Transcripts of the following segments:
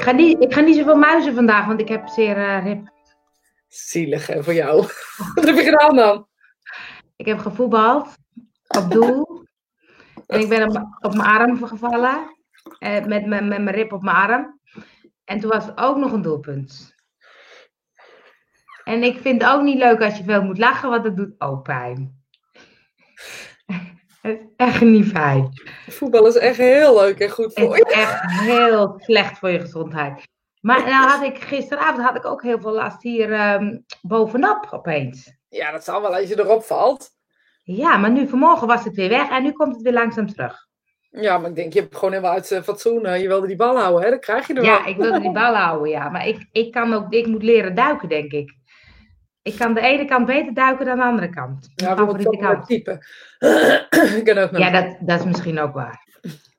Ik ga niet, ik ga niet zoveel muizen vandaag, want ik heb zeer uh, rib. Zielig hè, voor jou. Wat heb je gedaan dan? Ik heb gevoetbald op doel. En ik ben op, op mijn arm gevallen. Eh, met, met, met mijn rib op mijn arm. En toen was het ook nog een doelpunt. En ik vind het ook niet leuk als je veel moet lachen, want dat doet ook pijn. Het is echt niet fijn. Voetbal is echt heel leuk en goed voor je. Het is echt heel slecht voor je gezondheid. Maar nou had ik gisteravond had ik ook heel veel last hier um, bovenop opeens. Ja, dat zal wel als je erop valt. Ja, maar nu vanmorgen was het weer weg en nu komt het weer langzaam terug. Ja, maar ik denk, je hebt gewoon helemaal uit uh, fatsoen. Uh, je wilde die bal houden, hè? Dan krijg je er Ja, ik wilde die bal houden, ja. Maar ik, ik kan ook, ik moet leren duiken, denk ik. Ik kan de ene kant beter duiken dan de andere kant. Ja, favoriete kant. type. ik kan ook nog. Ja, dat, dat is misschien ook waar.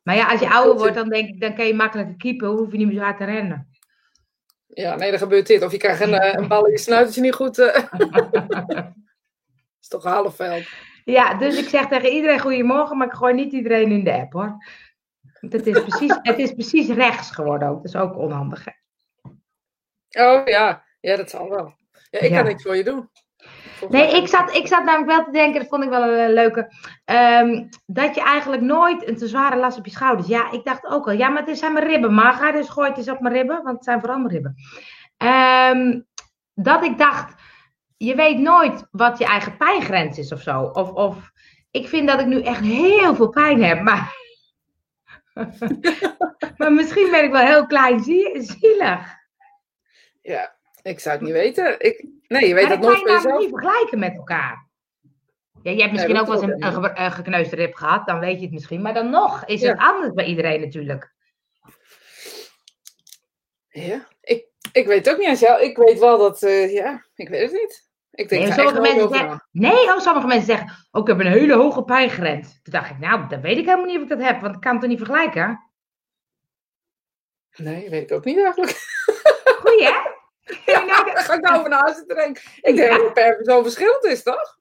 Maar ja, als je ouder wordt, dan denk ik, dan kan je makkelijker keeper. Hoef je niet meer zo hard te rennen. Ja, nee, dan gebeurt dit. Of je krijgt een, eh, een bal in je snuit als je niet goed... Uh... is toch half veld. Ja, dus ik zeg tegen iedereen goedemorgen, maar ik gooi niet iedereen in de app hoor. Want het is precies, het is precies rechts geworden ook. Dat is ook onhandig. Oh ja, ja, dat zal wel. Ja, ik kan niks voor je doen. nee, ik zat, ik zat namelijk wel te denken, dat vond ik wel een leuke, um, dat je eigenlijk nooit een te zware last op je schouders. Ja, ik dacht ook al, ja, maar het zijn mijn ribben. Maar ga dus gooi het eens op mijn ribben, want het zijn vooral mijn ribben. Um, dat ik dacht, je weet nooit wat je eigen pijngrens is of zo. Of, of ik vind dat ik nu echt heel veel pijn heb, maar, maar misschien ben ik wel heel klein zielig. Ja, ik zou het niet weten. Ik, nee, je weet maar dat nooit jezelf. niet vergelijken met elkaar. Ja, je hebt misschien ook wel eens een, een, gekneusde rib gehad, dan weet je het misschien. Maar dan nog is het anders bij iedereen natuurlijk. Ja, ik, ik weet het ook niet jou. Ik weet wel dat, uh, ja, ik weet het niet. Ik denk nee, sommige mensen zeggen, nee, oh, sommige mensen zeggen, oh, ik heb een hele hoge pijngrens. Toen dacht ik, nou, dat weet ik helemaal niet of ik dat heb, want ik kan het er niet vergelijken. Nee, weet ik ook niet eigenlijk. Goeie, hè? Ja, daar ga ik nou over na zitten. Ik denk dat per persoon verschillend is, toch?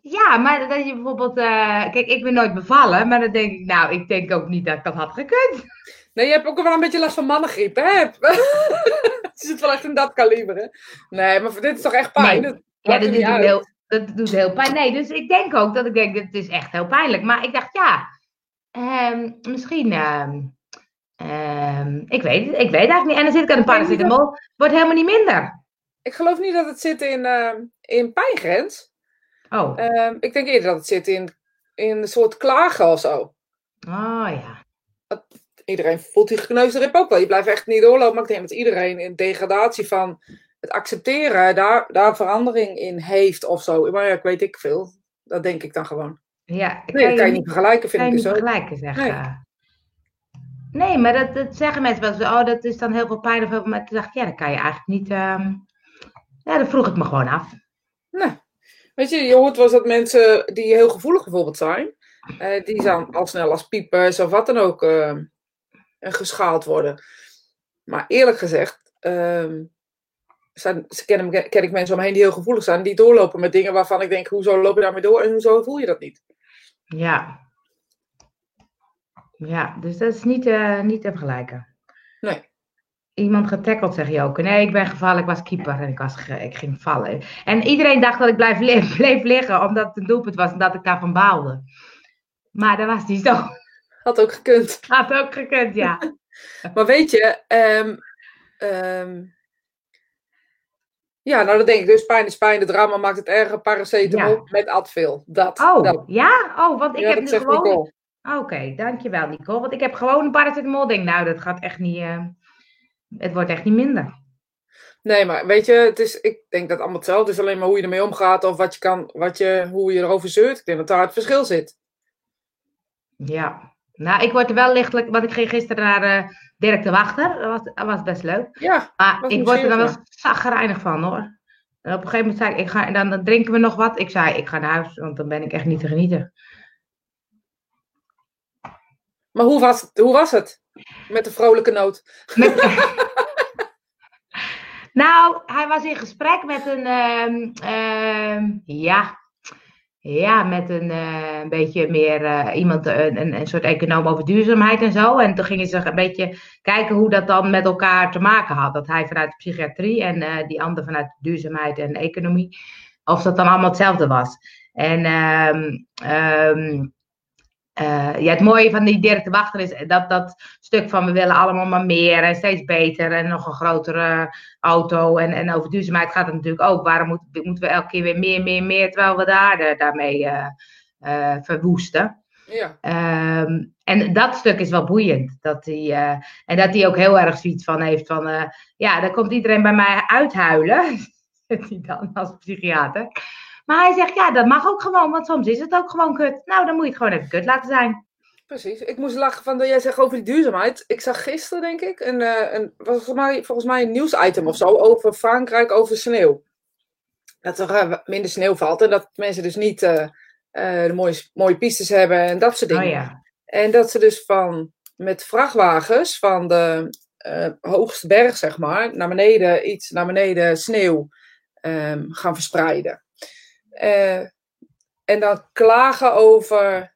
Ja, maar dat je bijvoorbeeld... Uh, kijk, ik ben nooit bevallen, maar dan denk ik... Nou, ik denk ook niet dat ik dat had gekund. Nee, je hebt ook wel een beetje last van mannengriep, hè? Het zit wel echt in dat kaliber, hè? Nee, maar dit is toch echt pijn? Nee. ja, dat doet, heel, dat doet heel pijn. Nee, dus ik denk ook dat ik denk, het is echt heel pijnlijk. Maar ik dacht, ja, um, misschien... Um, Um, ik, weet, ik weet eigenlijk niet. En dan zit ik aan een paracetamol. Wordt helemaal niet minder. Ik geloof niet dat het zit in, uh, in pijngrens. Oh. Uh, ik denk eerder dat het zit in, in een soort klagen of zo. Oh ja. Dat, iedereen voelt die gekneusde rib ook wel. Je blijft echt niet doorlopen. Maar ik denk dat iedereen in degradatie van het accepteren daar, daar verandering in heeft of zo. Maar ja, ik weet ik veel. Dat denk ik dan gewoon. Ja, nee, dat kan je niet vergelijken, vind ik dus zo. vergelijken, zeg. Nee. Nee, maar dat, dat zeggen mensen wel eens. Oh, dat is dan heel veel pijn of heel veel... Maar toen dacht ik, ja, dat kan je eigenlijk niet... Um... Ja, dat vroeg ik me gewoon af. Nee. Weet je, je hoort wel eens dat mensen die heel gevoelig bijvoorbeeld zijn... Uh, die dan al snel als piepers of wat dan ook uh, geschaald worden. Maar eerlijk gezegd... Uh, zijn, ken, ken ik mensen omheen die heel gevoelig zijn... die doorlopen met dingen waarvan ik denk... hoezo loop je daarmee door en hoezo voel je dat niet? Ja, ja, dus dat is niet, uh, niet te vergelijken. Nee. Iemand getackeld, zeg je ook. Nee, ik ben gevallen, ik was keeper en ik, was ik ging vallen. En iedereen dacht dat ik blijf li bleef liggen, omdat het een doelpunt was en dat ik daarvan baalde. Maar dat was niet zo. Had ook gekund. Had ook gekund, ja. maar weet je, um, um, ja, nou dat denk ik dus. Pijn is pijn, de drama maakt het erger. Paracetamol ja. met Advil. Dat. Oh, dat. ja? Oh, want ik ja, heb nu gewoon... Oké, okay, dankjewel Nicole. Want ik heb gewoon een paracetamol. Denk, nou, dat gaat echt niet. Uh, het wordt echt niet minder. Nee, maar weet je, het is, ik denk dat het allemaal hetzelfde is. Alleen maar hoe je ermee omgaat of wat je kan, wat je, hoe je erover zeurt. Ik denk dat daar het verschil zit. Ja, nou, ik word er wel lichtelijk, want ik ging gisteren naar uh, Dirk de Wachter. Dat was, dat was best leuk. Ja. Maar ik word er dan wel zagrijnig van hoor. En op een gegeven moment zei ik, ik ga, en dan, dan drinken we nog wat. Ik zei, ik ga naar huis, want dan ben ik echt niet te genieten. Maar hoe was, hoe was het? Met de vrolijke noot. nou, hij was in gesprek met een. Um, um, ja. Ja, met een, uh, een beetje meer uh, iemand, een, een, een, soort econoom over duurzaamheid en zo. En toen gingen ze een beetje kijken hoe dat dan met elkaar te maken had. Dat hij vanuit de psychiatrie en uh, die ander vanuit duurzaamheid en economie. Of dat dan allemaal hetzelfde was. En um, um, uh, ja, het mooie van die Dirk de Wachter is dat dat stuk van we willen allemaal maar meer en steeds beter en nog een grotere auto. En, en over duurzaamheid gaat het natuurlijk ook. Waarom moet, moeten we elke keer weer meer, meer, meer, terwijl we de aarde daarmee uh, uh, verwoesten? Ja. Um, en dat stuk is wel boeiend. Dat hij, en dat hij ook heel erg zoiets van heeft van, ja, dan komt iedereen bij mij uithuilen. Zit hij dan als psychiater. Maar hij zegt, ja, dat mag ook gewoon, want soms is het ook gewoon kut. Nou, dan moet je het gewoon even kut laten zijn. Precies. Ik moest lachen van dat jij zegt over die duurzaamheid. Ik zag gisteren, denk ik, een, een, was volgens, mij, volgens mij een nieuwsitem of zo over Frankrijk, over sneeuw. Dat er minder sneeuw valt en dat mensen dus niet uh, uh, de mooie, mooie pistes hebben en dat soort dingen. Oh, ja. En dat ze dus van, met vrachtwagens van de uh, hoogste berg, zeg maar, naar beneden, iets naar beneden sneeuw um, gaan verspreiden. Uh, en dan klagen over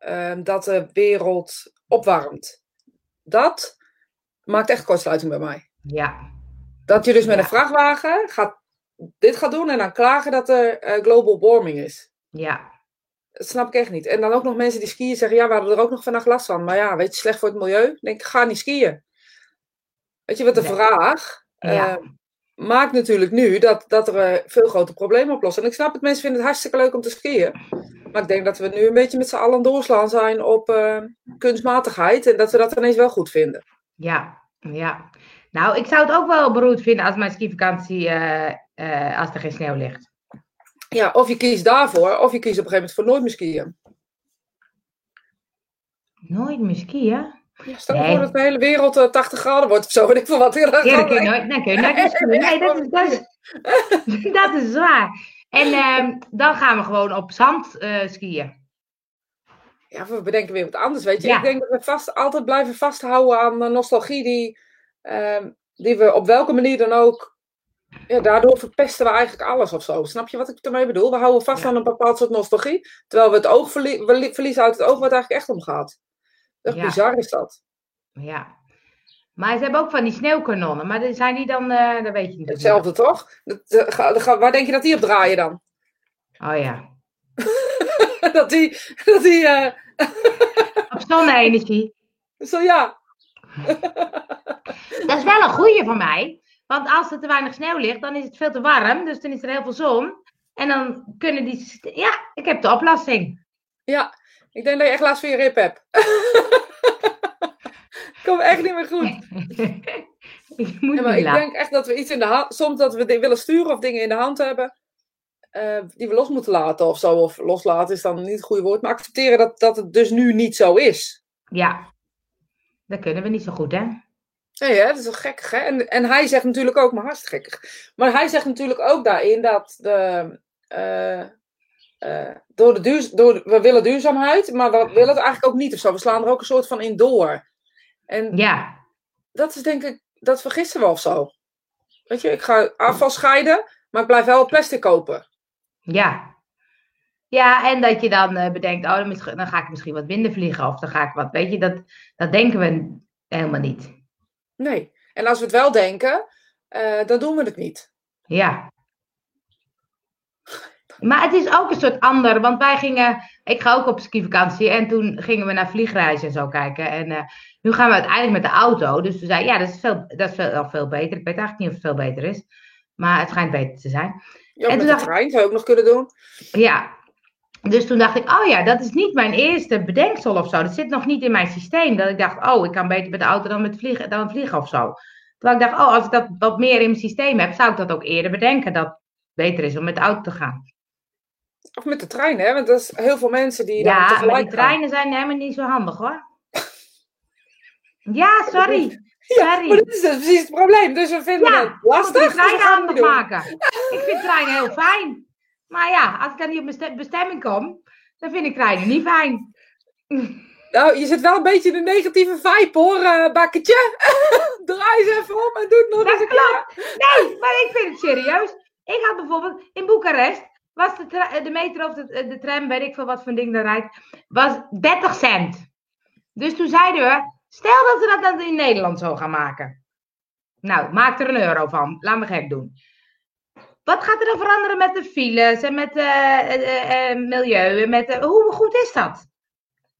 uh, dat de wereld opwarmt. Dat maakt echt kortsluiting bij mij. Ja. Dat je dus met Ja. een vrachtwagen gaat, dit gaat doen en dan klagen dat er eh, global warming is. Ja. Dat snap ik echt niet. En dan ook nog mensen die skiën zeggen, ja, we hadden er ook nog vannacht last van. Maar ja, weet je, slecht voor het milieu. Dan denk ik, ga niet skiën. Weet je wat de Nee. vraag Ja. eh, maakt natuurlijk nu dat, dat er eh, veel grote problemen oplossen. En ik snap het, mensen vinden het hartstikke leuk om te skiën. Maar ik denk dat we nu een beetje met z'n allen doorslaan zijn op eh, kunstmatigheid. En dat we dat ineens wel goed vinden. Ja, ja. Nou, ik zou het ook wel beroerd vinden als mijn skivakantie, eh, als er geen sneeuw ligt. Ja, of je kiest daarvoor, of je kiest op een gegeven moment voor nooit meer skiën. Nooit meer skiën? Ja, stel Nee. voor dat de hele wereld eh, 80 graden wordt of zo. Weet ik veel wat. Ja, dan kun je nooit, dan kun je nooit meer skiën. Nee, dat is, dat is, dat is zwaar. En ehm, dan gaan we gewoon op zand eh, skiën. Ja, we bedenken weer wat anders, weet je. Ja. Ik denk dat we vast, altijd blijven vasthouden aan nostalgie die, ehm, die we op welke manier dan ook... Ja, daardoor verpesten we eigenlijk alles of zo. Snap je wat ik ermee bedoel? We houden vast Ja. aan een bepaald soort nostalgie, terwijl we het oog verlie- verliezen uit het oog waar het eigenlijk echt om gaat. Echt Ja. bizar is dat. Ja. Maar ze hebben ook van die sneeuwkanonnen. Maar zijn die dan, eh dat weet je niet. Hetzelfde toch? Dat, eh, waar denk je dat die op draaien dan? Oh ja. dat die, dat die eh, Op zonne-energie. zo ja. Dat is wel een goeie van mij. Want als er te weinig sneeuw ligt, dan is het veel te warm. Dus dan is er heel veel zon. En dan kunnen die... Ja, ik heb de oplossing. Ja, ik denk dat je echt last van je rib hebt. Kom echt niet meer goed. ik moet Ja, maar ik denk echt dat we iets in de hand, soms dat we willen sturen of dingen in de hand hebben, eh, die we los moeten laten of zo. Of loslaten is dan niet het goede woord, maar accepteren dat, dat het dus nu niet zo is. Ja. Dat kunnen we niet zo goed, hè? Nee, hè? dat is wel gekkig, hè? En, en hij zegt natuurlijk ook, maar hartstikke gekkig. Maar hij zegt natuurlijk ook daarin dat de, eh, eh, door de duur, door, we willen duurzaamheid, maar we willen het eigenlijk ook niet of zo. We slaan er ook een soort van in door. En Ja. dat is denk ik, dat vergissen we of zo. Weet je, ik ga afval scheiden, maar ik blijf wel plastic kopen. Ja. Ja, en dat je dan eh, bedenkt, oh, dan, ga ik misschien wat minder vliegen. Of dan ga ik wat, weet je, dat, dat denken we helemaal niet. Nee. En als we het wel denken, eh, dan doen we het niet. Ja. Maar het is ook een soort ander, want wij gingen, ik ga ook op skivakantie en toen gingen we naar vliegreizen en zo kijken. En eh, nu gaan we uiteindelijk met de auto, dus we zeiden, ja, dat is, veel, dat is veel, veel beter. Ik weet eigenlijk niet of het veel beter is, maar het schijnt beter te zijn. Ja, En met toen de dacht- trein zou je ook nog kunnen doen. Ja, dus toen dacht ik, oh ja, dat is niet mijn eerste bedenksel of zo. Dat zit nog niet in mijn systeem. Dat ik dacht, oh, ik kan beter met de auto dan met vliegen, dan vliegen of zo. Terwijl ik dacht, oh, als ik dat wat meer in mijn systeem heb, zou ik dat ook eerder bedenken. Dat het beter is om met de auto te gaan. Of met de trein, hè? Want dat is heel veel mensen die Ja, maar die treinen zijn helemaal niet zo handig hoor. Ja, sorry. gaan. Maar Sorry. dat is dus precies het probleem. Dus we vinden Ja, het lastig. treinen gaan het handig maken. Ik vind treinen heel fijn. Maar ja, als ik dan niet op mijn stem- bestemming kom, dan vind ik treinen niet fijn. Nou, je zit wel een beetje in de negatieve vibe, hoor, bakketje. Draai eens even om en doe het nog eens een keer. klopt. Nee, maar ik vind het serieus. Ik had bijvoorbeeld in Boekarest, was de, de meter of de, de tram, weet ik veel wat voor een ding daar rijdt, was 30 cent. Dus toen zeiden we, stel dat we dat in Nederland zo gaan maken. Nou, maak er een euro van. Laat me gek doen. Wat gaat er dan veranderen met de files en met het milieu? En met, eh, hoe goed is dat?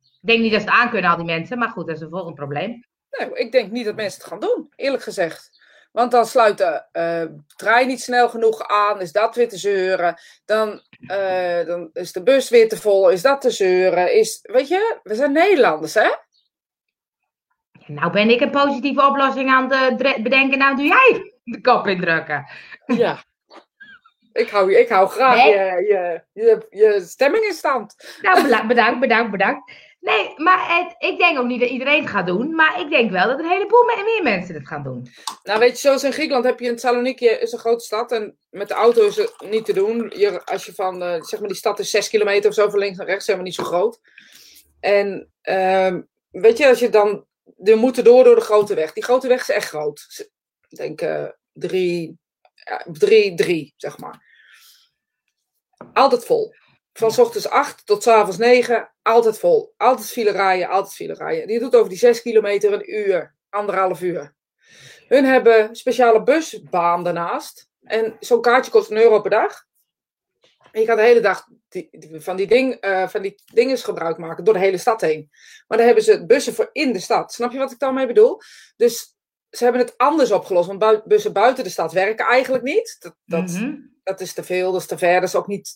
Ik denk niet dat ze het aan kunnen, al die mensen. Maar goed, dat is een volgend probleem. Nee, ik denk niet dat mensen het gaan doen, eerlijk gezegd. Want dan sluit de eh, trein niet snel genoeg aan, is dat weer te zeuren. Dan, eh, dan is de bus weer te vol, is dat te zeuren. Is, weet je, we zijn Nederlanders, hè? Nou ben ik een positieve oplossing aan het dre- bedenken. Nou doe jij de kop indrukken. Ja. Ik hou, ik hou graag Nee. je, je, je, je stemming in stand. Nou, bedankt, bedankt, bedankt. Nee, maar het, ik denk ook niet dat iedereen het gaat doen. Maar ik denk wel dat een heleboel me- meer mensen het gaan doen. Nou, weet je, zoals in Griekenland heb je in Thessaloniki, is een grote stad. En met de auto is het niet te doen. Je, als je van, eh, zeg maar, die stad is 6 kilometer of zo van links naar rechts, helemaal niet zo groot. En ehm, weet je, als je dan, je moet er door door de grote weg. Die grote weg is echt groot. Ik denk eh, drie, ja, drie, drie, zeg maar. Altijd vol. Van s ochtends 8 tot s avonds 9, altijd vol. Altijd file rijden, altijd file rijden. Die doet over die 6 kilometer een uur, anderhalf uur. Hun hebben speciale busbaan daarnaast. En zo'n kaartje kost een euro per dag. En je kan de hele dag die, die- van, die ding, eh, van die dingen gebruik maken door de hele stad heen. Maar daar hebben ze bussen voor in de stad. Snap je wat ik daarmee bedoel? Dus ze hebben het anders opgelost. Want bui- bussen buiten de stad werken eigenlijk niet. Dat, dat, Mhm. dat is te veel, dat is te ver. Dat is ook niet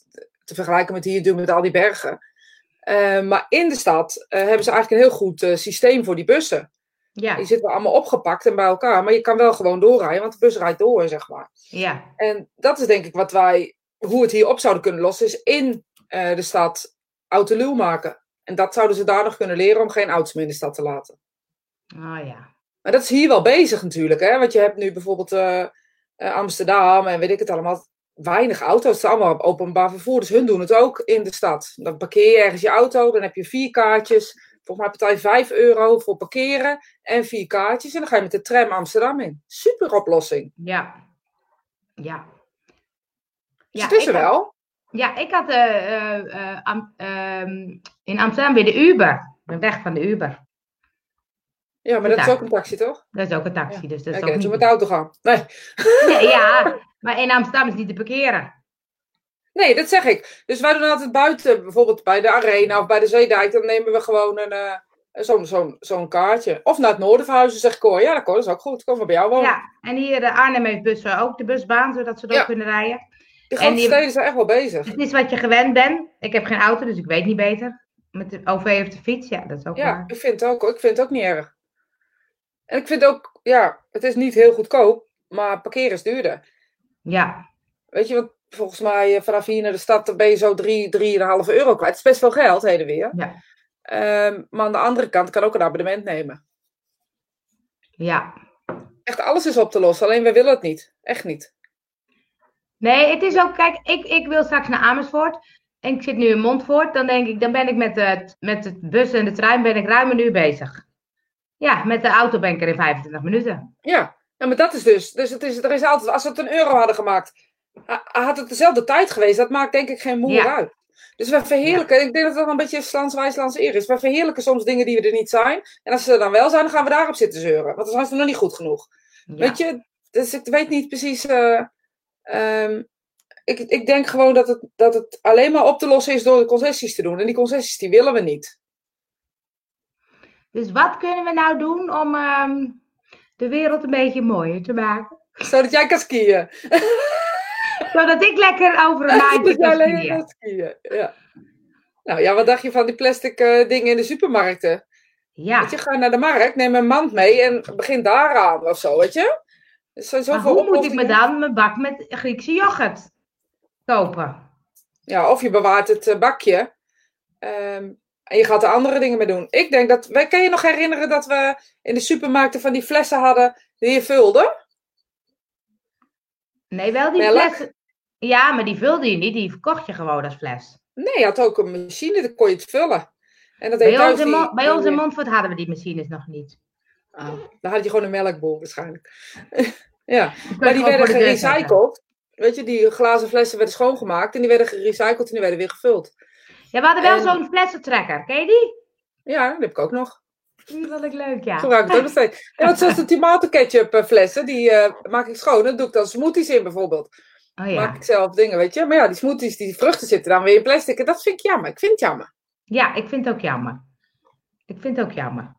te vergelijken met hier doen met al die bergen. Eh, maar in de stad eh, hebben ze eigenlijk een heel goed systeem voor die bussen. Ja, Die zitten wel allemaal opgepakt en bij elkaar. Maar je kan wel gewoon doorrijden, want de bus rijdt door, zeg maar. ja, En dat is denk ik wat wij, hoe het hier op zouden kunnen lossen, is in eh, de stad autoluw maken. En dat zouden ze daar nog kunnen leren om geen auto's meer in de stad te laten. oh ja. Maar dat is hier wel bezig natuurlijk, hè. Want je hebt nu bijvoorbeeld eh, eh, Amsterdam en weet ik het allemaal. Weinig auto's, het is allemaal op openbaar vervoer. Dus hun doen het ook in de stad. Dan parkeer je ergens je auto, dan heb je vier kaartjes. Volgens mij betaal je 5 euro voor parkeren en vier kaartjes. En dan ga je met de tram Amsterdam in. Super oplossing. Ja. Ja. Dus Ja, het is ik er had- wel. Ja, ik had eh, eh, eh, Am- ehm, in Amsterdam weer de Uber. Ben weg van de Uber. Ja, maar dat is Ja. ook een taxi, toch? Dat is ook een taxi, dus dat is Oké, niet... met de auto gaan. Nee. Nee, ja, maar in Amsterdam is niet te parkeren. nee, dat zeg ik. Dus wij doen altijd buiten, bijvoorbeeld bij de Arena of bij de Zeedijk. Dan nemen we gewoon een, zo'n zo'n zo'n kaartje. Of naar het noorden verhuizen, zeg ik hoor. Ja, dat dat is ook goed. Kom maar bij jou wonen. Ja, en hier de Arnhem heeft bussen ook de busbaan, zodat ze door Ja. kunnen rijden. Die en grote die- steden zijn echt wel bezig. Het is wat je gewend bent. Ik heb geen auto, dus ik weet niet beter. Met de OV of de fiets, ja, dat is ook Ja, waar. ik vind het ook. Ik vind het ook niet erg. En ik vind ook, ja, het is niet heel goedkoop, maar parkeren is duurder. Ja, Weet je, want volgens mij eh, vanaf hier naar de stad ben je zo 3, 3,5 euro kwijt. Het is best veel geld, heen en weer. ja, Ehm, maar aan de andere kant kan ook een abonnement nemen. ja. Echt alles is op te lossen, alleen wij willen het niet. Echt niet. Nee, het is ook, kijk, ik, ik wil straks naar Amersfoort. En ik zit nu in Montfort. Dan denk ik, dan ben ik met de, met de bus en de trein ben ik ruim een uur bezig. Ja, met de auto ben ik er in 25 minuten. Ja, ja maar dat is dus. Dus het is, er is altijd, als we het een euro hadden gemaakt, ha- had het dezelfde tijd geweest. Dat maakt denk ik geen moer Ja. uit. Dus we verheerlijken, ik denk dat het wel een beetje slanswijs lands eer is. We verheerlijken soms dingen die we er niet zijn. En als ze er dan wel zijn, dan gaan we daarop zitten zeuren. Want dan zijn ze nog niet goed genoeg. Ja. Weet je, dus ik weet niet precies. eh, ehm, ik, ik denk gewoon dat het, dat het alleen maar op te lossen is door de concessies te doen. En die concessies die willen we niet. Dus wat kunnen we nou doen om ehm, de wereld een beetje mooier te maken? Zodat jij kan skiën. Zodat ik lekker over een maandje kan skiën. kan skiën. Ja. Nou ja, wat dacht je van die plastic eh, dingen in de supermarkten? Ja, Weet je, ga naar de markt, neem een mand mee en begin daaraan of zo, weet je? Er zijn maar zoveel hoe moet ik me dan mijn bak met Griekse yoghurt kopen? Ja, of je bewaart het eh, bakje. ehm, en je gaat er andere dingen mee doen. Ik denk dat. Kan je nog herinneren dat we in de supermarkten van die flessen hadden die je vulde? Nee, wel die Melk? flessen. Ja, maar die vulde je niet, die verkocht je gewoon als fles. Nee, je had ook een machine, dan kon je het vullen. En dat Bij ons, in die- Mon- bij ons in Montfort hadden we die machines nog niet. Ah, dan had je gewoon een melkboel waarschijnlijk. ja, Die maar die werden gerecycled. weet je, die glazen flessen werden schoongemaakt en die werden gerecycled en die werden weer gevuld. Ja, we hadden wel En- zo'n flessentrekker. Ken je die? Ja, dat heb ik ook nog. Die vond ik leuk, ja. Gebruik ik het ook nog steeds. Ja, want zoals de tomatenketchup eh, flessen, die eh, maak ik schoon. Dan doe ik dan smoothies in bijvoorbeeld. Oh Maak ja. ik zelf dingen, weet je. Maar ja, die smoothies, die vruchten zitten dan weer in plastic. En dat vind ik jammer. Ik vind het jammer. Ja, ik vind het ook jammer. Ik vind het ook jammer.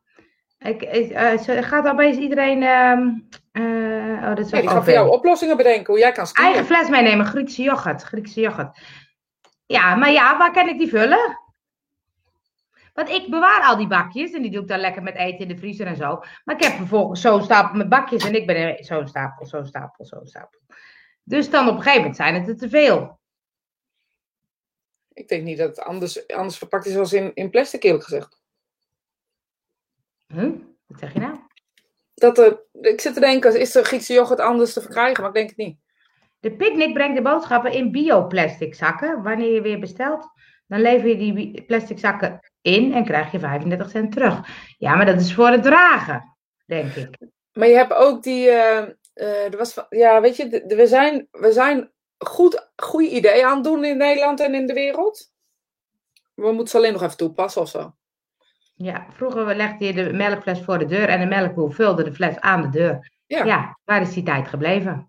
Ik, ik, zo- gaat opeens iedereen. ehm, eh, oh, dat is die voor jou oplossingen bedenken, hoe jij kan skiën. Eigen fles meenemen, Griekse yoghurt. Griekse yoghurt. Ja, maar ja, waar kan ik die vullen? Want ik bewaar al die bakjes en die doe ik dan lekker met eten in de vriezer en zo. Maar ik heb vervolgens zo'n stapel met bakjes en ik ben zo'n stapel, zo'n stapel, zo'n stapel. Dus dan op een gegeven moment zijn het er te veel. Ik denk niet dat het anders, anders verpakt is als in, in plastic, eerlijk gezegd. Wat zeg je nou? Dat, eh, ik zit te denken, is de Griekse yoghurt anders te verkrijgen? Maar ik denk het niet. De picknick brengt de boodschappen in bioplastic zakken. Wanneer je weer bestelt, dan lever je die plastic zakken in en krijg je 35 cent terug. Ja, maar dat is voor het dragen, denk ik. Maar je hebt ook die. eh, eh, er was, van- ja, weet je, de- de- we zijn, we zijn goed, goede ideeën aan het doen in Nederland en in de wereld. We moeten ze alleen nog even toepassen of zo. Ja, vroeger legde je de melkfles voor de deur en de melkboer vulde de fles aan de deur. Ja. Ja, waar is die tijd gebleven?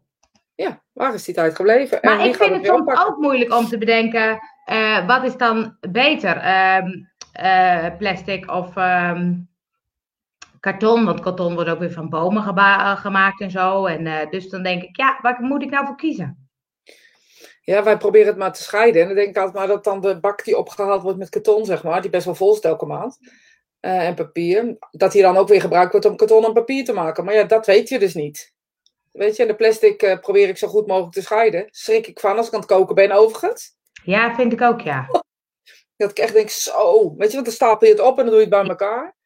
Ja, waar is die tijd gebleven? En Maar wie ik gaat vind het soms ook moeilijk om te bedenken, eh, wat is dan beter? Ehm, eh, plastic of ehm, karton? Want karton wordt ook weer van bomen eh, gemaakt en zo. En eh, dus dan denk ik, ja, waar moet ik nou voor kiezen? Ja, wij proberen het maar te scheiden. En dan denk ik altijd maar dat dan de bak die opgehaald wordt met karton, zeg maar, die best wel vol is elke maand. Eh, en papier, dat die dan ook weer gebruikt wordt om karton en papier te maken. Maar ja, dat weet je dus niet. Weet je, en de plastic eh, probeer ik zo goed mogelijk te scheiden. Schrik ik van als ik aan het koken ben, overigens. Ja, vind ik ook, ja. Dat ik echt denk, zo, weet je, want dan stapel je het op en dan doe je het bij elkaar.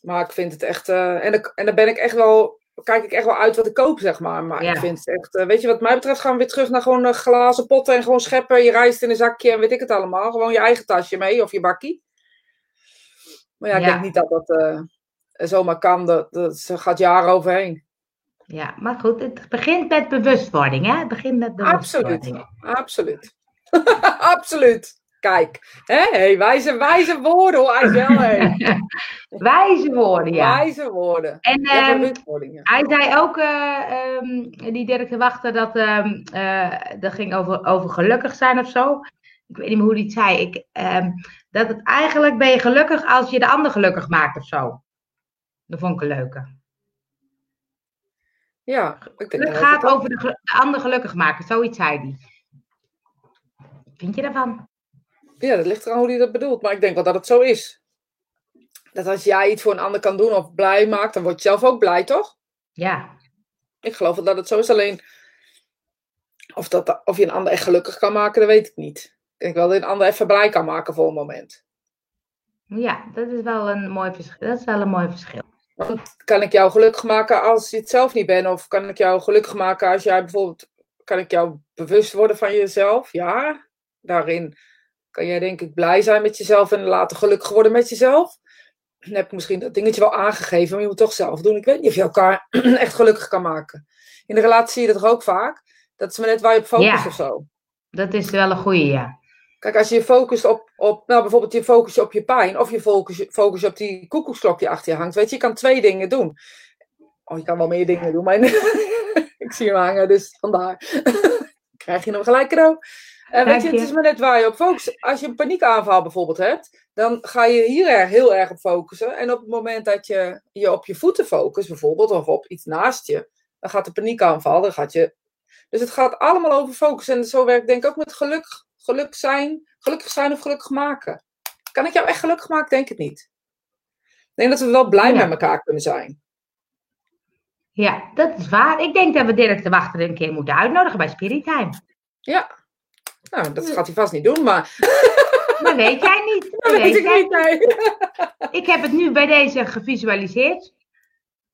Maar ik vind het echt, eh, en, dan, en dan ben ik echt wel, kijk ik echt wel uit wat ik koop, zeg maar. Maar Ja. ik vind het echt, weet je, wat mij betreft gaan we weer terug naar gewoon glazen potten en gewoon scheppen, je rijst in een zakje en weet ik het allemaal. Gewoon je eigen tasje mee of je bakkie. Maar ja, ik Ja. denk niet dat dat eh, zomaar kan, dat, dat gaat jaren overheen. Ja, maar goed, het begint met bewustwording, hè? Het begint met bewustwording. Absoluut, absoluut. absoluut. Kijk, hè, hey, wijze, wijze woorden hoor, hé. Wijze woorden, ja. Wijze woorden. En Ja, ehm, ja. hij zei ook, eh, ehm, die Dirk de Wachter, dat ehm, eh, dat ging over, over gelukkig zijn of zo. Ik weet niet meer hoe hij het zei. Ik, dat het eigenlijk ben je gelukkig als je de ander gelukkig maakt of zo. Dat vond ik een leuke. Ja, ik denk Het dat gaat over de ander gelukkig maken, zoiets zei hij. Vind je daarvan? Ja, dat ligt eraan hoe hij dat bedoelt. Maar ik denk wel dat het zo is. Dat als jij iets voor een ander kan doen of blij maakt, dan word je zelf ook blij, toch? Ja. Ik geloof wel dat het zo is. Alleen of, dat, of je een ander echt gelukkig kan maken, dat weet ik niet. Ik denk wel een ander even blij kan maken voor een moment. Ja, dat is wel een mooi verschil. Dat is wel een mooi verschil. Want kan ik jou gelukkig maken als je het zelf niet bent? Of kan ik jou gelukkig maken als jij bijvoorbeeld... Kan ik jou bewust worden van jezelf? Ja, daarin kan jij denk ik blij zijn met jezelf en later gelukkig worden met jezelf. Dan heb ik misschien dat dingetje wel aangegeven, maar je moet het toch zelf doen. Ik weet niet of je elkaar echt gelukkig kan maken. In de relatie zie je dat toch ook vaak? Dat is maar net waar je op focust Ja. of zo. Dat is wel een goeie, ja. Kijk, als je je focust op, op nou bijvoorbeeld je focus op je pijn, of je focus, focus op die koekoeksklok die achter je hangt. Weet je, je kan twee dingen doen. Oh, je kan wel meer dingen doen, maar ik zie hem hangen, dus vandaar. Krijg je hem gelijk cadeau. En weet Dank je, het is maar net waar je op focust. Als je een paniekaanval bijvoorbeeld hebt, dan ga je hier er heel erg op focussen. En op het moment dat je je op je voeten focust, bijvoorbeeld, of op iets naast je, dan gaat de paniekaanval, dan gaat je... Dus het gaat allemaal over focus. En zo werkt denk ik ook met geluk, geluk zijn, gelukkig zijn of gelukkig maken. Kan ik jou echt gelukkig maken? Denk het niet. Ik denk dat we wel blij Ja. met elkaar kunnen zijn. Ja, dat is waar. Ik denk dat we Dirk de Wachter een keer moeten uitnodigen bij Spirit Time. Ja. Nou, dat gaat hij vast niet doen, maar Dat weet jij niet. Dat weet ik niet. Nee. Ik heb het nu bij deze gevisualiseerd.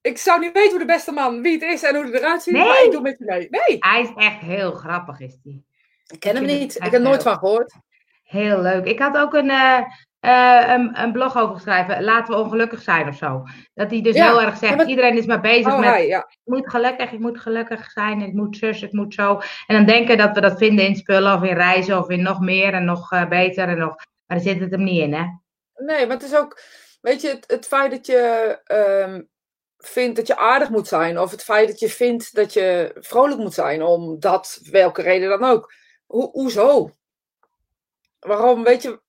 Ik zou niet weten hoe de beste man, wie het is en hoe hij eruit ziet, Nee. maar ik doe met je mee. Nee, Hij is echt heel grappig, is die. Ik ken hem niet. Ik heb er nooit van gehoord. Heel leuk. Ik had ook een, eh, eh, een, een blog over geschreven. Laten we ongelukkig zijn of zo. Dat hij dus Ja, heel erg zegt, maar- iedereen is maar bezig Oh, met hij, ja. ik moet gelukkig, ik moet gelukkig zijn, ik moet zus, ik moet zo. En dan denken dat we dat vinden in spullen of in reizen of in nog meer en nog eh, beter en nog. Maar daar zit het hem niet in, hè? Nee, maar het is ook, weet je, het, het feit dat je ehm, vindt dat je aardig moet zijn, of het feit dat je vindt dat je vrolijk moet zijn, om dat, welke reden dan ook. Ho hoezo? Waarom, weet je,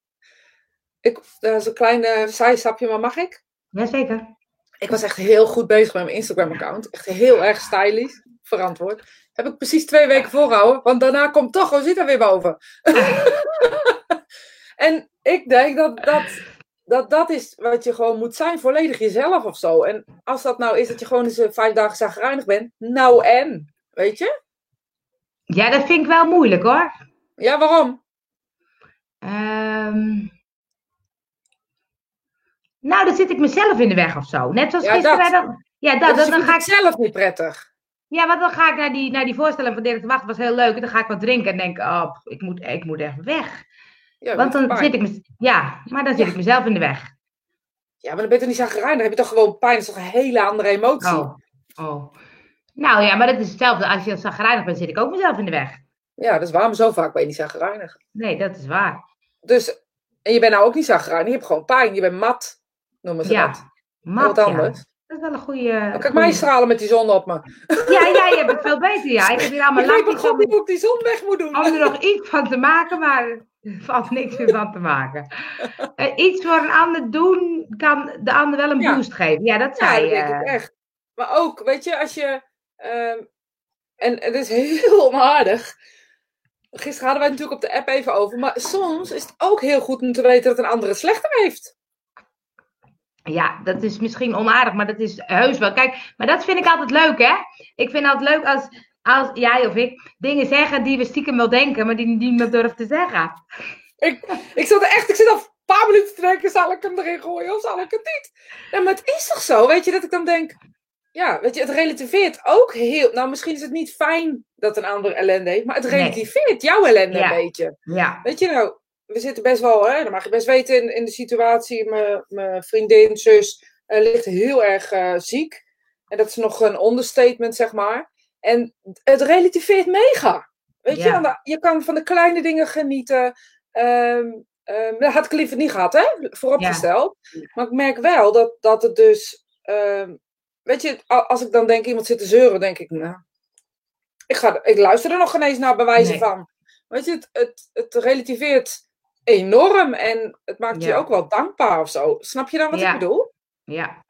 ik, is een kleine zijstapje, maar mag ik? Jazeker. Ik was echt heel goed bezig met mijn Instagram-account. Echt heel erg stylish, verantwoord. Heb ik precies twee weken volgehouden, want daarna komt toch Rosita weer boven. en ik denk dat dat, dat dat is wat je gewoon moet zijn, volledig jezelf of zo. En als dat nou is dat je gewoon eens eh, vijf dagen zagrijnig bent, nou en? Weet je? Ja, dat vind ik wel moeilijk hoor. Ja, waarom? Ehm, Nou, dan zit ik mezelf in de weg of zo. Net zoals Ja, gisteren. dat. Dan, ja, dat, Dat is dan ga ik, zelf niet prettig. ja, want dan ga ik naar die, naar die voorstelling van Dirk de Wacht. was heel leuk. En dan ga ik wat drinken en denk oh, ik moet, ik moet echt weg. Ja, Want dan pijn. zit ik, me- ja, maar dan zit Ja. ik mezelf in de weg. Ja, maar dan ben je toch niet zagrijnig? Dan heb je toch gewoon pijn? Dat is toch een hele andere emotie? Oh, oh. Nou ja, maar dat is hetzelfde. Als je zagrijnig bent, zit ik ook mezelf in de weg. Ja, dat is waar. Maar zo vaak ben je niet zagrijnig. Nee, dat is waar. Dus, en je bent nou ook niet zagrijnig. Je hebt gewoon pijn. Je bent mat, noemen ze Ja, dat. Mat, Wat ja. anders. Dat is wel een goede... Dan kan ik mij stralen met die zon op me. Ja, ja, je hebt het veel beter, ja. Ik heb hier allemaal Ik weet niet hoe ik die zon weg moet doen. om er nog iets van te maken, maar er valt niks meer van te maken. Eh, iets voor een ander doen kan de ander wel een Ja. boost geven. Ja, dat Ja, zei dat je. denk ik echt. Maar ook, weet je, als je... ehm, en het is heel onaardig. Gisteren hadden wij het natuurlijk op de app even over. Maar soms is het ook heel goed om te weten dat een ander het slechter heeft. Ja, dat is misschien onaardig, maar dat is heus wel. Kijk, maar dat vind ik altijd leuk, hè? Ik vind het altijd leuk als, als jij of ik dingen zeggen die we stiekem wel denken, maar die niemand durft te zeggen. Ik, ik zat er echt, ik zit al een paar minuten te denken, zal ik hem erin gooien of zal ik het niet? Ja, maar het is toch zo, weet je, dat ik dan denk, ja, weet je, het relativeert ook heel, nou misschien is het niet fijn dat een ander ellende heeft, maar het Nee. relativeert jouw ellende Ja. een beetje. Ja, Weet je nou, we zitten best wel, hè, dan mag je best weten in, in de situatie, mijn- mijn vriendin, zus, eh, ligt heel erg eh, ziek. En dat is nog een understatement, zeg maar. En het relativeert mega. Weet je, Ja. Je kan van de kleine dingen genieten. Ehm, ehm, dat had ik liever niet gehad, hè? Vooropgesteld. Maar ik merk wel dat, dat het dus. ehm, weet je, als ik dan denk iemand zit te zeuren, denk ik, nou. Ik, ga, ik luister er nog geen eens naar bewijzen Nee. van. Weet je, het, het, het relativeert enorm en het maakt je ook wel dankbaar of zo. Snap je dan wat Ja. ik bedoel? ja,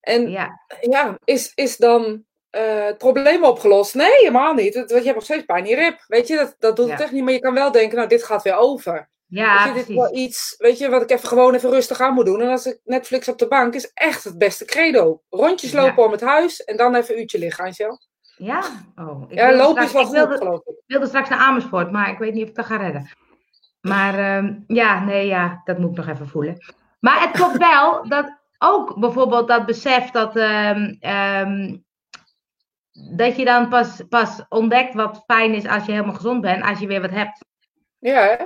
En ja. ja, is, is dan eh, het probleem opgelost? Nee, helemaal niet. Het- Je hebt nog steeds pijn in je rib. Weet je, dat, dat doet het echt niet. Maar je kan wel denken, nou, dit gaat weer over. Ja, je, dit is wel iets, weet je, wat ik even gewoon even rustig aan moet doen. En als ik Netflix op de bank is echt het beste credo. Rondjes Ja. lopen om het huis en dan even een uurtje liggen, Angel. Ja? Oh, ik Ja, lopen straks- is wel ik goed, wilde, geloof ik. wilde straks naar Amersfoort, maar ik weet niet of ik dat ga redden. Maar ehm, ja, nee, ja, dat moet ik nog even voelen. Maar het klopt wel dat ook bijvoorbeeld dat besef dat, ehm, ehm, dat je dan pas, pas ontdekt wat fijn is als je helemaal gezond bent, als je weer wat hebt. Ja, hè?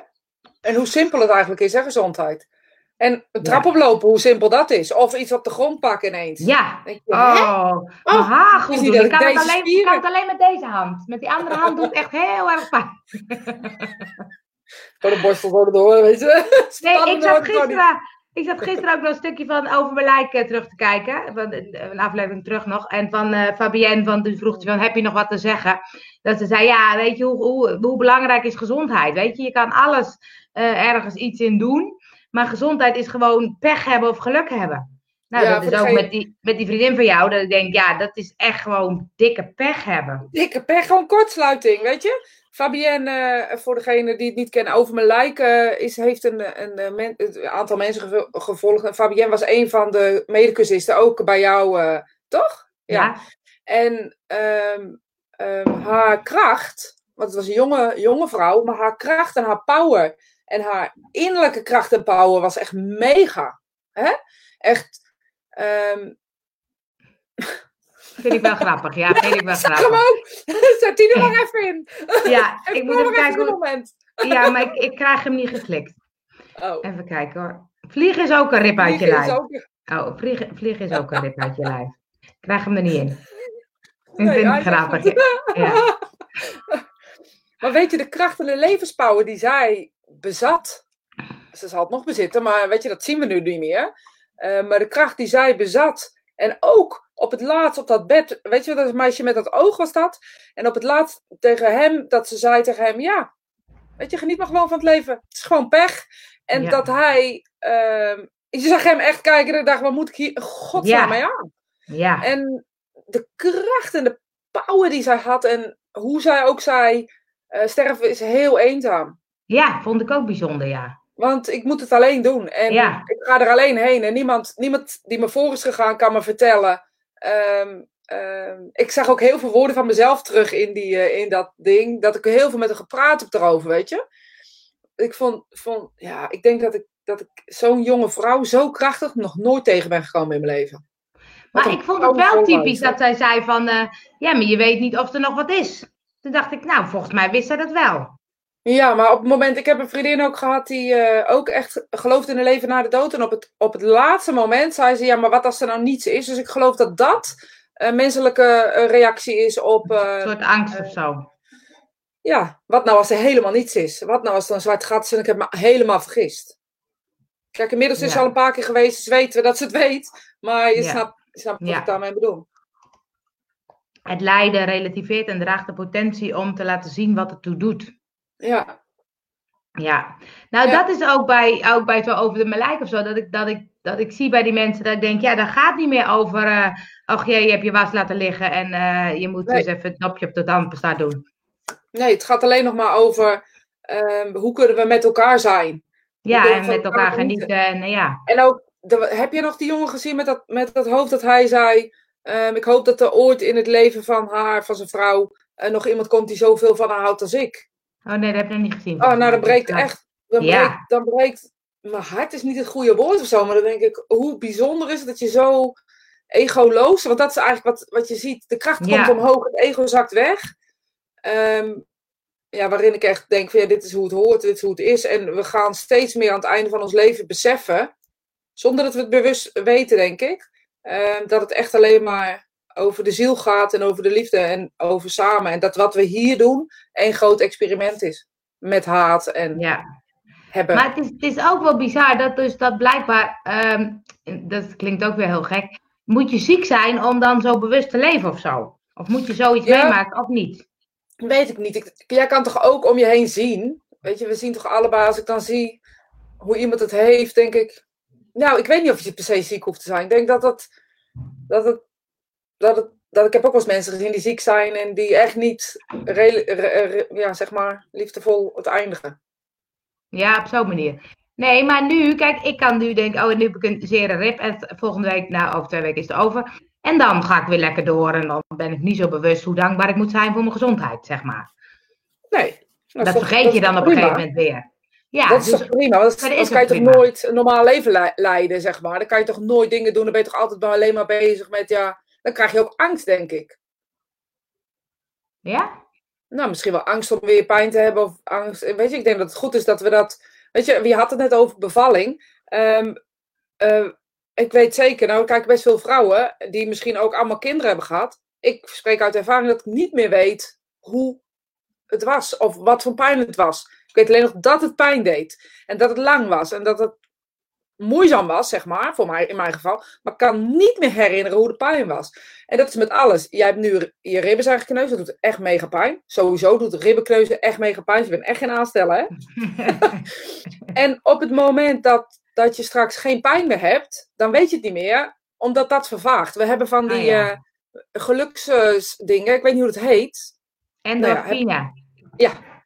En hoe simpel het eigenlijk is, hè, gezondheid. En een trap oplopen, hoe simpel dat is. Of iets op de grond pakken ineens. Ja. Je? Oh, mijn haar goed doen. Ik kan het, alleen, ik kan het alleen met deze hand. Met die andere hand doet het echt heel erg pijn. Door de borstel zo door, weet je. Nee, ik zat gisteren, ik zat gisteren ook nog een stukje van Over mijn eh, terug te kijken. Van, eh, een aflevering terug nog. En van eh, Fabienne, van, toen vroeg ze van, heb je nog wat te zeggen? Dat ze zei, ja, weet je, hoe, hoe, hoe belangrijk is gezondheid? Weet je, je kan alles ergens iets in doen. Maar gezondheid is gewoon pech hebben of geluk hebben. Nou, Ja, dat is ook met die, met die vriendin van jou. Dat ik denk, ja, dat is echt gewoon dikke pech hebben. Dikke pech, gewoon kortsluiting, weet je. Fabienne, eh, voor degene die het niet kennen, over mijn lijken is, heeft een, een, een men- een aantal mensen gevo- gevolgd. En Fabienne was een van de medecursisten, ook bij jou, eh, toch? Ja, En ehm, ehm, haar kracht, want het was een jonge, jonge vrouw, maar haar kracht en haar power en haar innerlijke kracht en power was echt mega. Hè? Echt. ehm vind ik wel grappig. Ja, vind ik wel zag hem grappig. ook. Zet die er maar even in. Ja, ik moet even kijken een moment. Ja, maar ik, ik krijg hem niet geklikt. Oh. Even kijken hoor. Vliegen is ook een rip uit je Vliegen lijf. ook- Oh, vliegen, vliegen is ook een rip uit je lijf. Ik krijg hem er niet in. Ik Nee, vind het grappig. Ja. Maar weet je, de kracht en de levenspower die zij bezat. Ze zal het nog bezitten, maar weet je, dat zien we nu niet meer. Eh, maar de kracht die zij bezat. En ook op het laatst op dat bed. Weet je, dat meisje met dat oog was dat. En op het laatst tegen hem, dat ze zei tegen hem: Ja, weet je, geniet maar gewoon van het leven. Het is gewoon pech. En Ja. dat hij. ehm, je zag hem echt kijken en dacht: Wat moet ik hier. Godsnaam Ja. mee aan? Ja. En de kracht en de power die zij had. En hoe zij ook zei: eh, Sterven is heel eenzaam. ja, vond ik ook bijzonder, ja. Want ik moet het alleen doen. En Ja. ik ga er alleen heen. En niemand, niemand die me voor is gegaan kan me vertellen. Ehm, ehm, ik zag ook heel veel woorden van mezelf terug in, die, eh, in dat ding. Dat ik heel veel met haar gepraat heb erover, weet je. Ik vond, vond ja, ik denk dat ik, dat ik zo'n jonge vrouw zo krachtig nog nooit tegen ben gekomen in mijn leven. Maar ik vond het wel typisch dat zij zei van, eh, ja, maar je weet niet of er nog wat is. Toen dacht ik, nou, volgens mij wist zij dat wel. Ja, maar op het moment, ik heb een vriendin ook gehad die eh, ook echt gelooft in een leven na de dood. En op het, op het laatste moment zei ze, ja, maar wat als er nou niets is? Dus ik geloof dat dat een menselijke eh, reactie is op, eh, Een soort angst of zo. ja, wat nou als er helemaal niets is? Wat nou als er een zwart gat is en ik heb me helemaal vergist? Kijk, inmiddels is ze Ja. al een paar keer geweest, dus weten we dat ze het weet. Maar je Ja. snapt, je snapt wat Ja. ik daarmee bedoel. Het lijden relativeert en draagt de potentie om te laten zien wat het toe doet. Ja, Ja, nou Ja. dat is ook bij, ook bij zo over de Melijk of zo, dat ik, dat, ik, dat ik zie bij die mensen dat ik denk, ja, dat gaat niet meer over, eh ach jee, je hebt je was laten liggen en eh, je moet Nee. dus even het knopje op de tandpasta doen. nee, het gaat alleen nog maar over ehm, hoe kunnen we met elkaar zijn. Ja, en met elkaar elkaar genieten. en eh, ja. En ook, de- heb je nog die jongen gezien met dat, met dat hoofd dat hij zei... ehm, ik hoop dat er ooit in het leven van haar, van zijn vrouw... nog iemand komt die zoveel van haar houdt als ik. Oh nee, dat heb ik nog niet gezien. Oh, nou, dan breekt echt... Dan, Ja. breekt, dan breekt... Mijn hart is niet het goede woord of zo, maar dan denk ik... Hoe bijzonder is het dat je zo egoloos... Want dat is eigenlijk wat, wat je ziet. De kracht Ja. komt omhoog, het ego zakt weg. Ehm, ja, waarin ik echt denk van ja, dit is hoe het hoort, dit is hoe het is. En we gaan steeds meer aan het einde van ons leven beseffen, zonder dat we het bewust weten, denk ik, ehm, dat het echt alleen maar over de ziel gaat en over de liefde en over samen. En dat wat we hier doen een groot experiment is. Met haat en Ja, hebben. maar het is, het is ook wel bizar dat dus dat blijkbaar, ehm, dat klinkt ook weer heel gek, moet je ziek zijn om dan zo bewust te leven of zo? Of moet je zoiets Ja. meemaken of niet? Weet ik niet. Ik, jij kan toch ook om je heen zien? Weet je, we zien toch allebei, als ik dan zie hoe iemand het heeft, denk ik. Nou, ik weet niet of je per se ziek hoeft te zijn. Ik denk dat het. Dat het. Dat het dat ik heb ook wel eens mensen gezien die ziek zijn en die echt niet, re- re- re- ja, zeg maar, liefdevol het eindigen. Ja, op zo'n manier. Nee, maar nu, kijk, ik kan nu denken, oh, nu heb ik een zere rib en volgende week, nou, over twee weken is het over. En dan ga ik weer lekker door en dan ben ik niet zo bewust hoe dankbaar ik moet zijn voor mijn gezondheid, zeg maar. Nee. Nou, dat vergeet dat je dan op een gegeven moment weer. Ja, dat is dus, toch prima? Dat is anders kan je toch nooit een normaal leven le- leiden, zeg maar. Dan kan je toch nooit dingen doen. Dan ben je toch altijd maar alleen maar bezig met, ja... Dan krijg je ook angst, denk ik. ja? Nou, misschien wel angst om weer pijn te hebben. Of angst. Weet je, ik denk dat het goed is dat we dat. Weet je, wie had het net over bevalling? Ehm, eh, ik weet zeker, nou, ik kijk best veel vrouwen die misschien ook allemaal kinderen hebben gehad. Ik spreek uit ervaring dat ik niet meer weet hoe het was of wat voor pijn het was. Ik weet alleen nog dat het pijn deed en dat het lang was en dat het moeizaam was, zeg maar, voor mij in mijn geval. Maar ik kan niet meer herinneren hoe de pijn was. En dat is met alles. Jij hebt nu je ribben zijn gekneusd. Dat doet echt mega pijn. Sowieso doet ribbenkneuzen echt mega pijn. Dus je bent echt geen aansteller, hè? en op het moment dat, dat je straks geen pijn meer hebt, dan weet je het niet meer. Omdat dat vervaagt. We hebben van die Ah, ja. eh, geluksdingen. ik weet niet hoe het heet. En Nou ja, endorfine.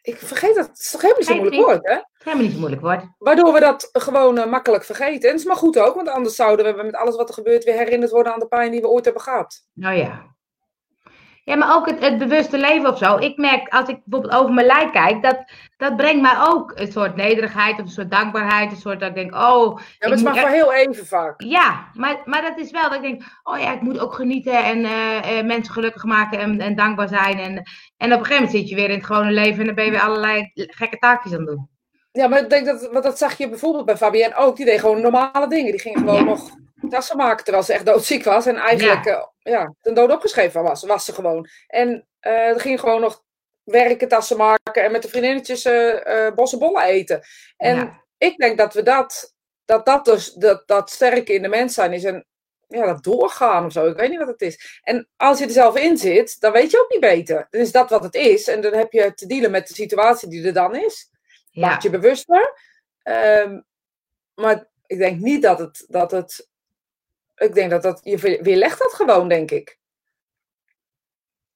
Ik vergeet dat. Het is toch helemaal niet zo Geeft moeilijk woord, hè? Helemaal niet moeilijk wordt. Waardoor we dat gewoon eh, makkelijk vergeten. En dat is maar goed ook. Want anders zouden we met alles wat er gebeurt weer herinnerd worden aan de pijn die we ooit hebben gehad. Nou ja. Ja, maar ook het, het bewuste leven of zo. Ik merk, als ik bijvoorbeeld over mijn lijk kijk, dat, dat brengt mij ook een soort nederigheid of een soort dankbaarheid. Een soort dat ik denk, oh, Ja, maar het is maar voor heel even vaak. ja, maar, maar dat is wel dat ik denk, oh ja, ik moet ook genieten en eh, eh, mensen gelukkig maken en, en dankbaar zijn. En, en op een gegeven moment zit je weer in het gewone leven en dan ben je weer allerlei gekke taakjes aan het doen. Ja, maar ik denk dat, want dat zag je bijvoorbeeld bij Fabienne ook. Die deed gewoon normale dingen. Die ging gewoon Ja. nog tassen maken terwijl ze echt doodziek was. En eigenlijk ja. ja, ten dood opgeschreven was. Was ze gewoon. En er ging gewoon nog werken, tassen maken. En met de vriendinnetjes eh eh bossen bollen eten. En Ja. ik denk dat we dat, dat, dat dus, dat, dat sterke in de mens zijn is. En ja, dat doorgaan of zo. Ik weet niet wat het is. En als je er zelf in zit, dan weet je ook niet beter. Dan is dat wat het is. En dan heb je te dealen met de situatie die er dan is. Ja. Maak je bewuster. Ehm, maar ik denk niet dat het, dat het. Ik denk dat dat. Je weer- weerlegt dat gewoon, denk ik.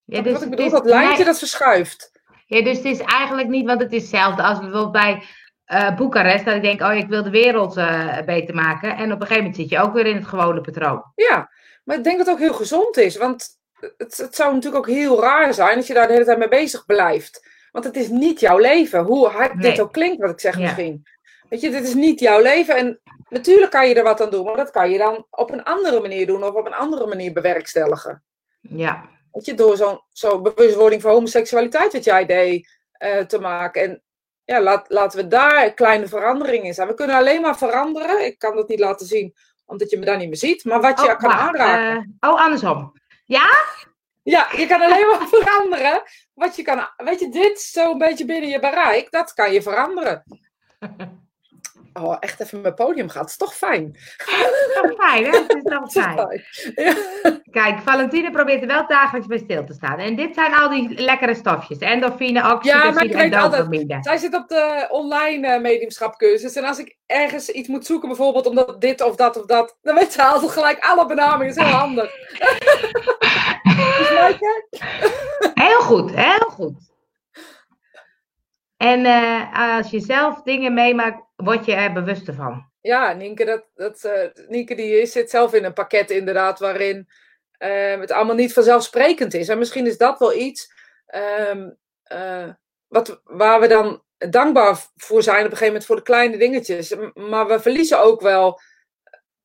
Ja, wat ik bedoel, dat lijntje dat verschuift. Ja, dus het is eigenlijk niet, want het is hetzelfde als bijvoorbeeld bij eh Boekarest. Dat ik denk, oh, ik wil de wereld eh, beter maken. En op een gegeven moment zit je ook weer in het gewone patroon. Ja, maar ik denk dat het ook heel gezond is. Want het, het zou natuurlijk ook heel raar zijn als je daar de hele tijd mee bezig blijft. Want het is niet jouw leven. Hoe hard dit ook klinkt, wat ik zeg Ja. misschien. Weet je, dit is niet jouw leven. En natuurlijk kan je er wat aan doen, maar dat kan je dan op een andere manier doen of op een andere manier bewerkstelligen. Ja, Weet je, door zo'n zo bewustwording voor homoseksualiteit wat jij deed eh, te maken. En ja, laat, laten we daar kleine veranderingen in zijn. We kunnen alleen maar veranderen. Ik kan dat niet laten zien, omdat je me daar niet meer ziet. Maar wat je Oh, kan aanraken. eh, oh, andersom. Ja? Ja, je kan alleen maar veranderen. Wat je kan, weet je, dit zo'n beetje binnen je bereik, dat kan je veranderen. Oh, echt even mijn podium gaat. is toch fijn. Toch fijn, hè? Het is toch fijn. Ja. Kijk, Valentine probeert er wel dagelijks bij stil te staan. En dit zijn al die lekkere stofjes. Endorfine, Ja, oxytocine ik en dopamine. Zij zit op de online eh, mediumschapcursus. En als ik ergens iets moet zoeken, bijvoorbeeld omdat dit of dat of dat, dan weet ze altijd gelijk alle benamingen. is heel handig. Heel goed, heel goed. En eh, als je zelf dingen meemaakt, word je er bewust van. Ja, Nienke, dat, dat, eh, Nienke die zit zelf in een pakket inderdaad waarin eh, het allemaal niet vanzelfsprekend is. En misschien is dat wel iets ehm, eh, wat, waar we dan dankbaar voor zijn op een gegeven moment voor de kleine dingetjes. Maar we verliezen ook wel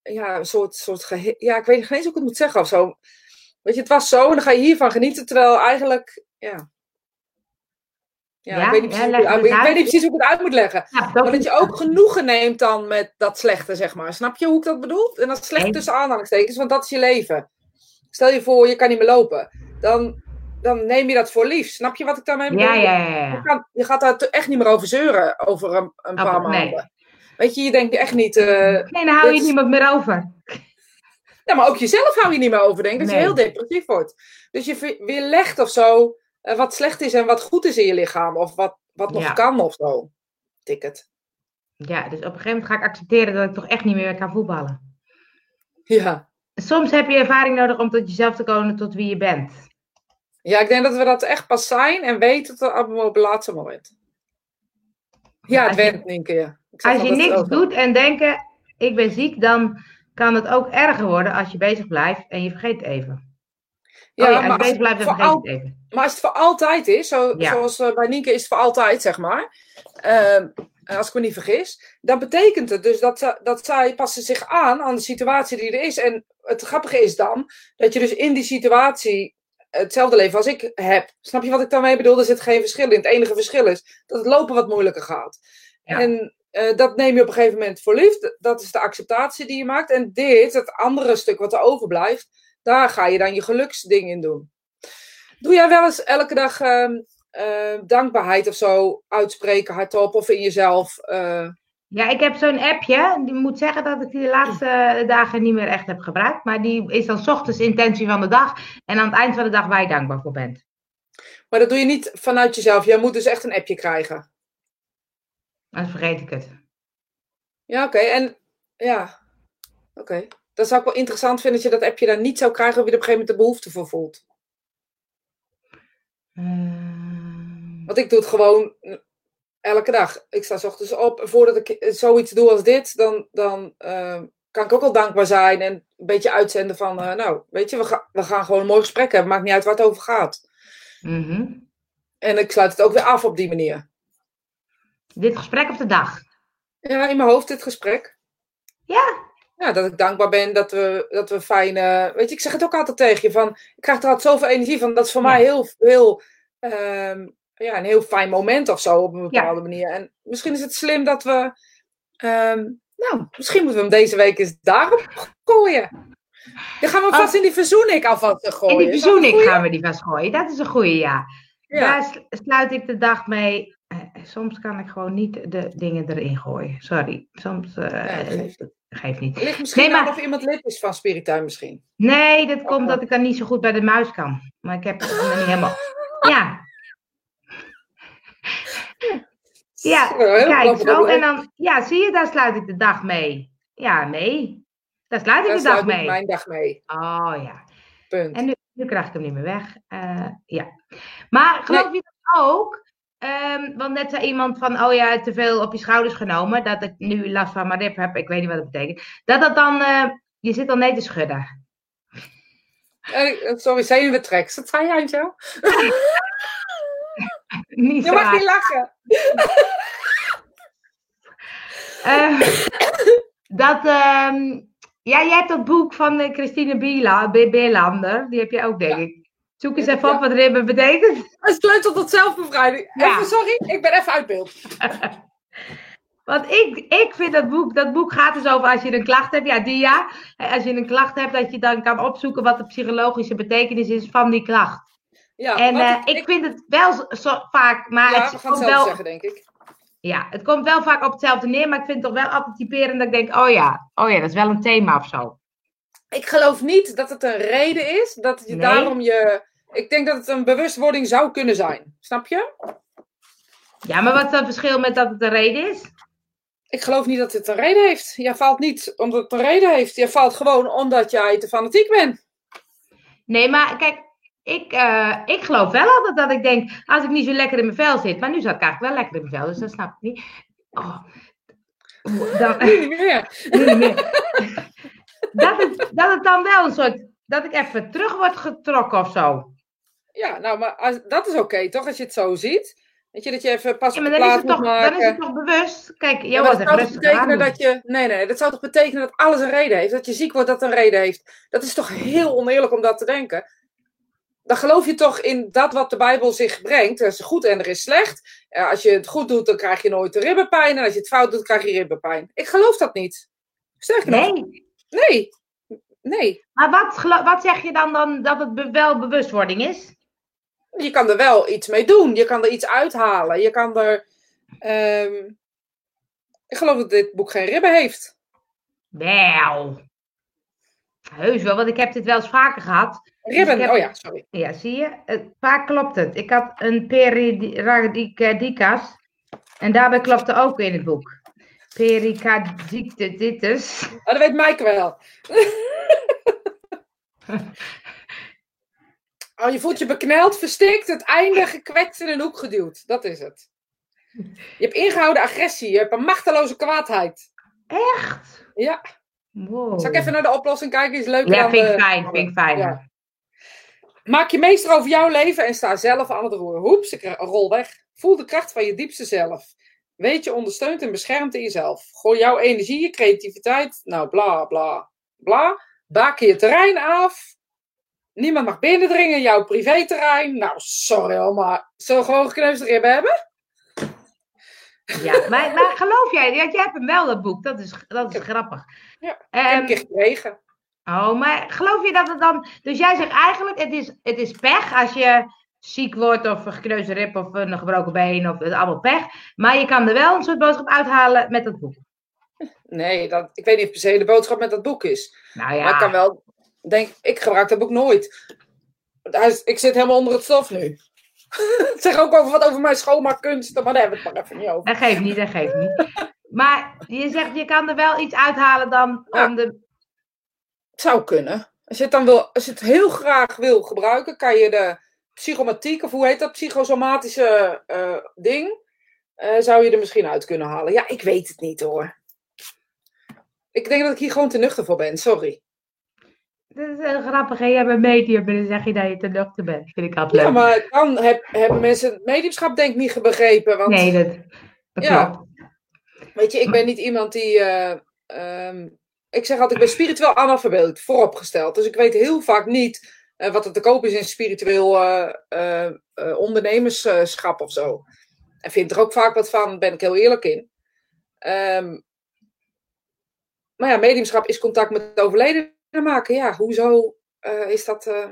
ja, een soort, soort ja, ik weet niet eens hoe ik het moet zeggen of zo. Weet je, het was zo en dan ga je hiervan genieten, terwijl eigenlijk, ja... Ja, Ja, ik, weet niet ja, precies hoe ik, het uit- het ik weet uit. niet precies hoe ik het uit moet leggen. Ja, dat Maar dat je ook genoegen neemt dan met dat slechte, zeg maar. Snap je hoe ik dat bedoel? En dat slecht Nee. tussen aanhalingstekens, want dat is je leven. Stel je voor, je kan niet meer lopen. Dan, dan neem je dat voor lief. Snap je wat ik daarmee bedoel? Ja, ja, ja. Je, kan- je gaat daar echt niet meer over zeuren over een, een paar Over- nee. maanden. Weet je, je denkt echt niet... eh, Nee, dan hou je niemand meer over. ja, maar ook jezelf hou je niet meer over, denk ik. Dat Nee. je heel depressief wordt. Dus je weerlegt of zo eh, wat slecht is en wat goed is in je lichaam. Of wat, wat nog Ja. kan of zo. Ticket. Ja, dus op een gegeven moment ga ik accepteren dat ik toch echt niet meer kan voetballen. Ja. Soms heb je ervaring nodig om tot jezelf te komen tot wie je bent. Ja, ik denk dat we dat echt pas zijn en weten tot op het laatste moment. Ja, het went. Ja. Ik zeg Als je niks doet en denken, ik ben ziek, dan kan het ook erger worden als je bezig blijft en je vergeet even. Ja, oh ja, maar, als bezig blijft, voor al- even. maar als het voor altijd is, zo, Ja. zoals eh, bij Nienke is het voor altijd, zeg maar. ehm, als ik me niet vergis. Dan betekent het dus dat, dat zij passen zich aan aan de situatie die er is. En het grappige is dan dat je dus in die situatie hetzelfde leven als ik heb. Snap je wat ik daarmee bedoel? Er zit geen verschil in. Het enige verschil is dat het lopen wat moeilijker gaat. Ja. En eh, dat neem je op een gegeven moment voor lief. Dat is de acceptatie die je maakt. En dit, het andere stuk wat er overblijft, daar ga je dan je geluksding in doen. Doe jij wel eens elke dag ehm, eh, dankbaarheid of zo uitspreken hardop of in jezelf? eh? Ja, ik heb zo'n appje. Die moet zeggen dat ik die de laatste dagen niet meer echt heb gebruikt. Maar die is dan 's ochtends intentie van de dag. En aan het eind van de dag waar je dankbaar voor bent. Maar dat doe je niet vanuit jezelf. Jij moet dus echt een appje krijgen. Anders vergeet ik het. Ja, oké. En ja, oké. Dat zou ik wel interessant vinden dat je dat appje dan niet zou krijgen of je er op een gegeven moment de behoefte voor voelt. Ehm, Want ik doe het gewoon elke dag. Ik sta 's ochtends op. En voordat ik zoiets doe als dit, dan, dan eh, kan ik ook al dankbaar zijn. En een beetje uitzenden van, eh, nou, weet je, we, ga- we gaan gewoon een mooi gesprek hebben. Maakt niet uit waar het over gaat. mhm. En ik sluit het ook weer af op die manier. Dit gesprek op de dag. Ja, in mijn hoofd dit gesprek. Ja. Ja, dat ik dankbaar ben dat we, dat we fijne... Weet je, ik zeg het ook altijd tegen je van... Ik krijg er altijd zoveel energie van. Dat is voor Ja. mij heel, heel ehm, ja, een heel fijn moment of zo op een bepaalde manier. En misschien is het slim dat we. ehm, nou, misschien moeten we hem deze week eens daarop gooien. Dan gaan we Oh. vast in die verzoening alvast In gooien. die Is dat een verzoening gaan we die vast gooien. Dat is een goede, ja. Ja. Daar sl- sluit ik de dag mee. Eh, soms kan ik gewoon niet de dingen erin gooien. Sorry. Soms eh, geeft niet. Ligt misschien Nee, maar- of iemand lid is van Spirituin misschien. Nee, dat komt Oh. dat ik dan niet zo goed bij de muis kan. Maar ik heb het nog niet helemaal. Ja, ja. Kijk, zo. En dan, ja, zie je, daar sluit ik de dag mee. Ja, mee. Daar sluit ik Daar de dag sluit ik mee. mijn dag mee. Oh ja. Punt. En nu, nu krijg ik hem niet meer weg. Eh, ja. Maar geloof je dat ook? Ehm, want net zei iemand van, oh ja, te veel op je schouders genomen. Dat ik nu last van mijn rib heb. Ik weet niet wat dat betekent. Dat dat dan, eh, je zit al nee te schudden. Eh, Sorry, zenuwentrek. Dat zei je, Antje? Niet Je mag niet lachen. Eh, dat, ehm, ja, jij hebt dat boek van eh, Christine Biela, B- Beerlander. Die heb je ook, denk ik. Zoek eens even op wat ribben betekent. Een sleutel tot zelfbevrijding. Ja. Even, sorry, ik ben even uit beeld. Want ik, ik vind dat boek, dat boek gaat dus over als je een klacht hebt. Ja. Eh, Als je een klacht hebt, dat je dan kan opzoeken wat de psychologische betekenis is van die klacht. Ja, en eh, ik, vind het wel zo, vaak, maar ja, het we gaan komt hetzelfde wel, zeggen, denk ik. ja, het komt wel vaak op hetzelfde neer. Maar ik vind het toch wel altijd typerend dat ik denk, oh ja, oh ja, dat is wel een thema of zo. Ik geloof niet dat het een reden is dat je Nee. daarom je. Ik denk dat het een bewustwording zou kunnen zijn. Snap je? Ja, maar wat is het verschil met dat het een reden is? Ik geloof niet dat het een reden heeft. Jij valt niet omdat het een reden heeft. Jij valt gewoon omdat jij te fanatiek bent. Nee, maar kijk, ik, eh, ik geloof wel altijd dat ik denk, als ik niet zo lekker in mijn vel zit. Maar nu zat ik eigenlijk wel lekker in mijn vel, dus dat snap ik niet. Oh, dan, Nu niet meer. nu niet meer. dat, het, dat het dan wel een soort, dat ik even terug word getrokken of zo. Ja, nou, maar als, dat is oké, toch? Als je het zo ziet. Weet je, dat je even pas Ja, op de is, plaats het moet toch, maken. dan is het toch bewust. Kijk, Ja, jij was dat zou toch betekenen dat je. Nee, nee. Dat zou toch betekenen dat alles een reden heeft? Dat je ziek wordt dat een reden heeft? Dat is toch heel oneerlijk om dat te denken? Dan geloof je toch in dat wat de Bijbel zich brengt. Er is goed en er is slecht. Eh, als je het goed doet, dan krijg je nooit de ribbenpijn. En als je het fout doet, krijg je ribbenpijn. Ik geloof dat niet. Sterker nog, Nee, nee. Nee. maar wat, wat zeg je dan, dan dat het wel bewustwording is? Je kan er wel iets mee doen. Je kan er iets uithalen. Je kan er. ehm, Ik geloof dat dit boek geen ribben heeft. Wel. Heus wel, want ik heb dit wel eens vaker gehad. Ribben, ik heb- oh ja, sorry. Ja, zie je? Vaak klopt het. Ik had een pericarditis. En daarbij klopte ook in het boek. Pericarditis. Oh, dat weet Maaike wel. oh, je voelt je bekneld, verstikt, het einde gekwetst in een hoek geduwd. Dat is het. Je hebt ingehouden agressie, je hebt een machteloze kwaadheid. Echt? Ja, Wow. zal ik even naar de oplossing kijken? Is leuker Ja, vind ik de- fijn. Vind ik fijn. Ja. Maak je meester over jouw leven en sta zelf aan het roer. Hoeps, ik rol weg. Voel de kracht van je diepste zelf. Weet je ondersteunt en beschermt in jezelf. Gooi jouw energie, je creativiteit. Nou, bla, bla, bla. Baken je terrein af. Niemand mag binnendringen in jouw privéterrein. Nou, sorry hoor, maar we gewoon gekneusde ribben hebben? Ja, maar, maar geloof jij? Ja, jij hebt hem wel, dat boek. Dat is, dat is grappig. Ja, Ik heb Ehm, een keer gekregen. oh, maar geloof je dat het dan... Dus jij zegt eigenlijk, het is, het is pech als je ziek wordt of een gekneusde rib of een gebroken been of het allemaal pech. Maar je kan er wel een soort boodschap uithalen met dat boek. Nee, dat, ik weet niet of per se de boodschap met dat boek is. Nou ja. Maar ik kan wel, denk, ik gebruik dat boek nooit. Ik zit helemaal onder het stof nu. zeg ook over wat over mijn schoonmaakkunsten, maar daar hebben we het maar even niet over. Dat geeft niet, dat geeft niet. Maar je zegt, je kan er wel iets uithalen dan Ja. om de... Het zou kunnen. Als je het dan wil, als je het heel graag wil gebruiken, kan je de psychomatiek, of hoe heet dat, psychosomatische eh, ding, eh, zou je er misschien uit kunnen halen. Ja, ik weet het niet hoor. Ik denk dat ik hier gewoon te nuchter voor ben, sorry. Dat is heel grappig, hè? Jij bent medium en dan zeg je dat je te nuchter bent. Vind ik altijd leuk. Ja, maar dan heb, hebben mensen het mediumschap denk ik niet begrepen. Want Nee, dat, dat Ja. klopt. Weet je, ik ben niet iemand die. eh, ehm, ik zeg altijd, ik ben spiritueel analfabeet, vooropgesteld. Dus ik weet heel vaak niet eh, wat er te koop is in spiritueel eh, ondernemerschap of zo. En vind er ook vaak wat van, ben ik heel eerlijk in. Ehm, maar ja, mediumschap is contact met de overledene maken. Ja, hoezo eh, is dat eh,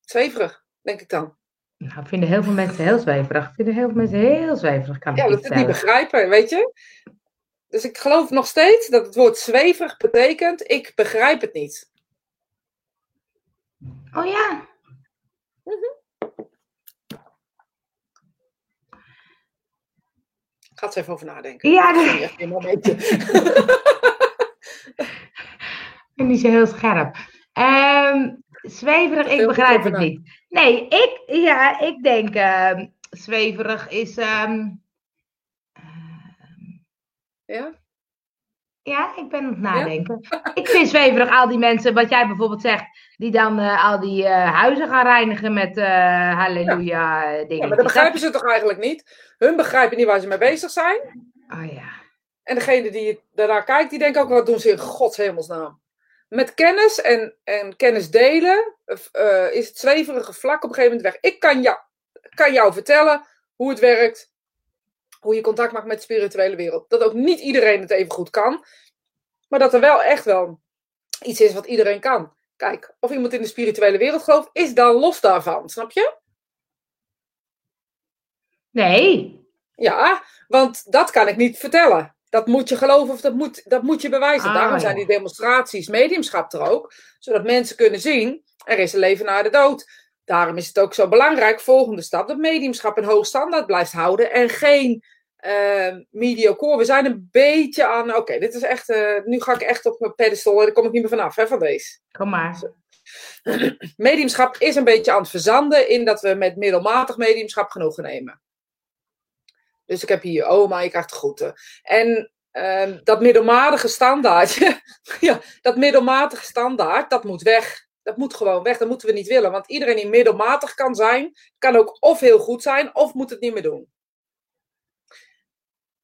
zweverig, denk ik dan? Nou, vinden heel veel mensen heel zweverig. Vinden heel veel mensen heel zweverig. Kan ik Ja, dat is niet begrijpen, weet je? Dus ik geloof nog steeds dat het woord zweverig betekent, ik begrijp het niet. Oh ja. Ik ga er eens even over nadenken. Ja, Ik dat echt een momentje. ik zo heel scherp. Ehm, zweverig, ik begrijp het niet. Nee, ik, ja, ik denk ehm, zweverig is. ehm, Ja? Ja, ik ben aan het nadenken. Ik vind zweverig al die mensen, wat jij bijvoorbeeld zegt, die dan eh, al die eh, huizen gaan reinigen met eh halleluja dingen. ja, maar dat begrijpen ze toch eigenlijk niet? Hun begrijpen niet waar ze mee bezig zijn. Oh ja. En degene die daarnaar kijkt, die denkt ook, wat doen ze in Gods hemelsnaam? Met kennis en, en kennis delen eh, is het zweverige vlak op een gegeven moment weg. Ik kan jou, kan jou vertellen hoe het werkt, hoe je contact maakt met de spirituele wereld. Dat ook niet iedereen het even goed kan, maar dat er wel echt wel iets is wat iedereen kan. Kijk, of iemand in de spirituele wereld gelooft, is dan los daarvan, snap je? Nee. Ja, want dat kan ik niet vertellen. Dat moet je geloven of dat moet, dat moet je bewijzen. Ah, Daarom zijn die demonstraties, mediumschap er ook. Zodat mensen kunnen zien, er is een leven na de dood. Daarom is het ook zo belangrijk, volgende stap, dat mediumschap een hoog standaard blijft houden. En geen eh mediocre. We zijn een beetje aan, oké, dit is echt, eh, nu ga ik echt op mijn pedestal en daar kom ik niet meer vanaf, hè, van deze. Kom maar. Mediumschap is een beetje aan het verzanden in dat we met middelmatig mediumschap genoegen nemen. Dus ik heb hier oma, je krijgt groeten. En ehm, dat middelmatige standaardje, ja, dat middelmatige standaard, dat moet weg. Dat moet gewoon weg, dat moeten we niet willen. Want iedereen die middelmatig kan zijn, kan ook of heel goed zijn, of moet het niet meer doen.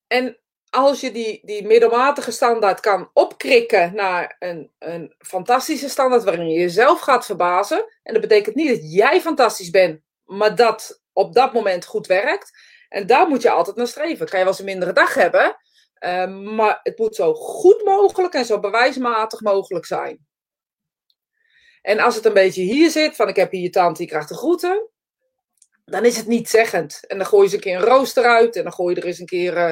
En als je die, die middelmatige standaard kan opkrikken naar een, een fantastische standaard waarin je jezelf gaat verbazen. En dat betekent niet dat jij fantastisch bent, maar dat op dat moment goed werkt. En daar moet je altijd naar streven. Kan je wel eens een mindere dag hebben, eh, maar het moet zo goed mogelijk en zo bewijsmatig mogelijk zijn. En als het een beetje hier zit, van ik heb hier je tante, die krijgt de groeten, dan is het niet zeggend. En dan gooi je ze een keer een rooster uit en dan gooi je er eens een keer, eh,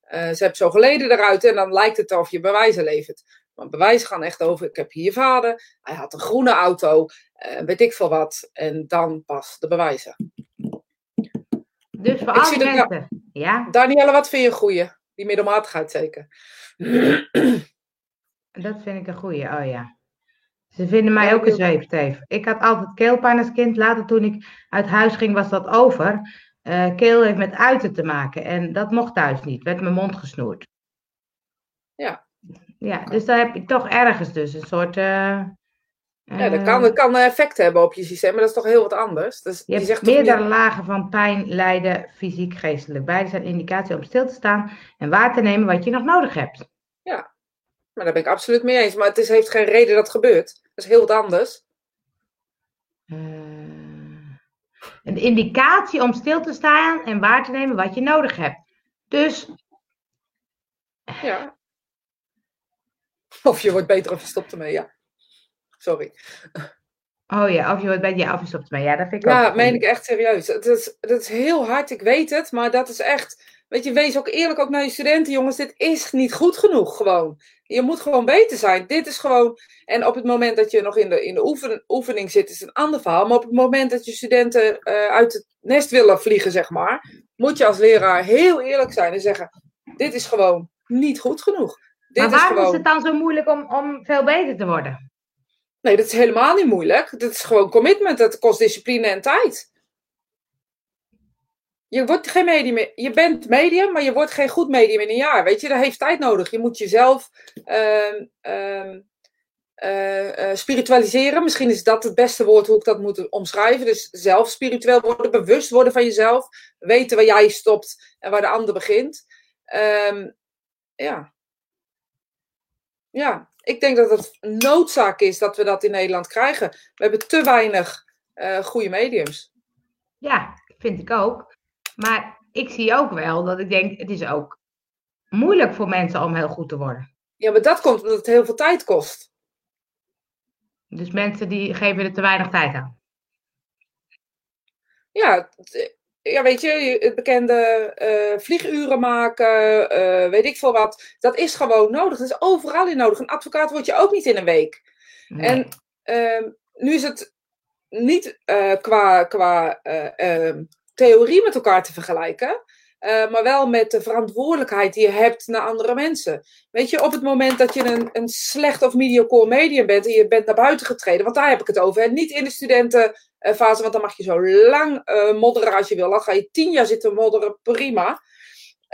eh, ze hebben zo geleden eruit en dan lijkt het of je bewijzen levert. Maar bewijzen gaan echt over, ik heb hier je vader, hij had een groene auto, weet ik veel wat. En dan pas de bewijzen. Dus voor Ik al zie die dat ja. mensen. Ja, Danielle, wat vind je een goeie? Die middelmatigheid zeker. dat vind ik een goeie. Oh ja. Ze vinden mij ook een zweepteef. Ik had altijd keelpijn als kind. Later toen ik uit huis ging was dat over. Eh, keel heeft met uiten te maken. En dat mocht thuis niet. Werd mijn mond gesnoerd. Ja. Ja, dus daar heb je toch ergens dus een soort... eh, Ja, dat eh, kan, dat kan effect hebben op je systeem, maar dat is toch heel wat anders. Dus Je zegt meerdere niet- lagen van pijn, lijden, fysiek, geestelijk. Beide zijn indicatie om stil te staan en waar te nemen wat je nog nodig hebt. Maar daar ben ik absoluut mee eens. Maar het is, heeft geen reden dat het gebeurt. Dat is heel wat anders. Eh, een indicatie om stil te staan en waar te nemen wat je nodig hebt. Dus, Ja. Of je wordt beter of je stopt ermee, ja. Sorry. oh ja, of je wordt bij je af, je stopt ermee. Ja, dat vind ik ook. Ja, een meen ik echt serieus. Het is, dat is heel hard, ik weet het. Maar dat is echt... Weet je, wees ook eerlijk ook naar je studenten, jongens. Dit is niet goed genoeg, gewoon. Je moet gewoon beter zijn. Dit is gewoon... En op het moment dat je nog in de, in de oefen, oefening zit, is een ander verhaal. Maar op het moment dat je studenten eh, uit het nest willen vliegen, zeg maar... Moet je als leraar heel eerlijk zijn en zeggen... Dit is gewoon niet goed genoeg. Dit Maar is waarom is gewoon... het dan zo moeilijk om, om veel beter te worden? Nee, dat is helemaal niet moeilijk. Dat is gewoon commitment. Dat kost discipline en tijd. Je wordt geen medium. Je bent medium, maar je wordt geen goed medium in een jaar. Weet je, dat heeft tijd nodig. Je moet jezelf ehm, ehm, eh, eh, spiritualiseren. Misschien is dat het beste woord hoe ik dat moet omschrijven. Dus zelf spiritueel worden, bewust worden van jezelf. Weten waar jij stopt en waar de ander begint. Ehm, ja. Ja, ik denk dat het noodzaak is dat we dat in Nederland krijgen. We hebben te weinig uh, goede mediums. Ja, vind ik ook. Maar ik zie ook wel dat ik denk, het is ook moeilijk voor mensen om heel goed te worden. Ja, maar dat komt omdat het heel veel tijd kost. Dus mensen die geven er te weinig tijd aan. Ja, ja, weet je, het bekende uh, vlieguren maken, uh, weet ik veel wat. Dat is gewoon nodig. Dat is overal in nodig. Een advocaat word je ook niet in een week. En uh, nu is het niet uh, qua, qua ehm, theorie met elkaar te vergelijken. maar wel met de verantwoordelijkheid die je hebt naar andere mensen. Weet je, op het moment dat je een, een slecht of mediocre medium bent en je bent naar buiten getreden, want daar heb ik het over. Hè? Niet in de studenten fase, want dan mag je zo lang uh, modderen als je wil. Dan ga je tien jaar zitten modderen, prima.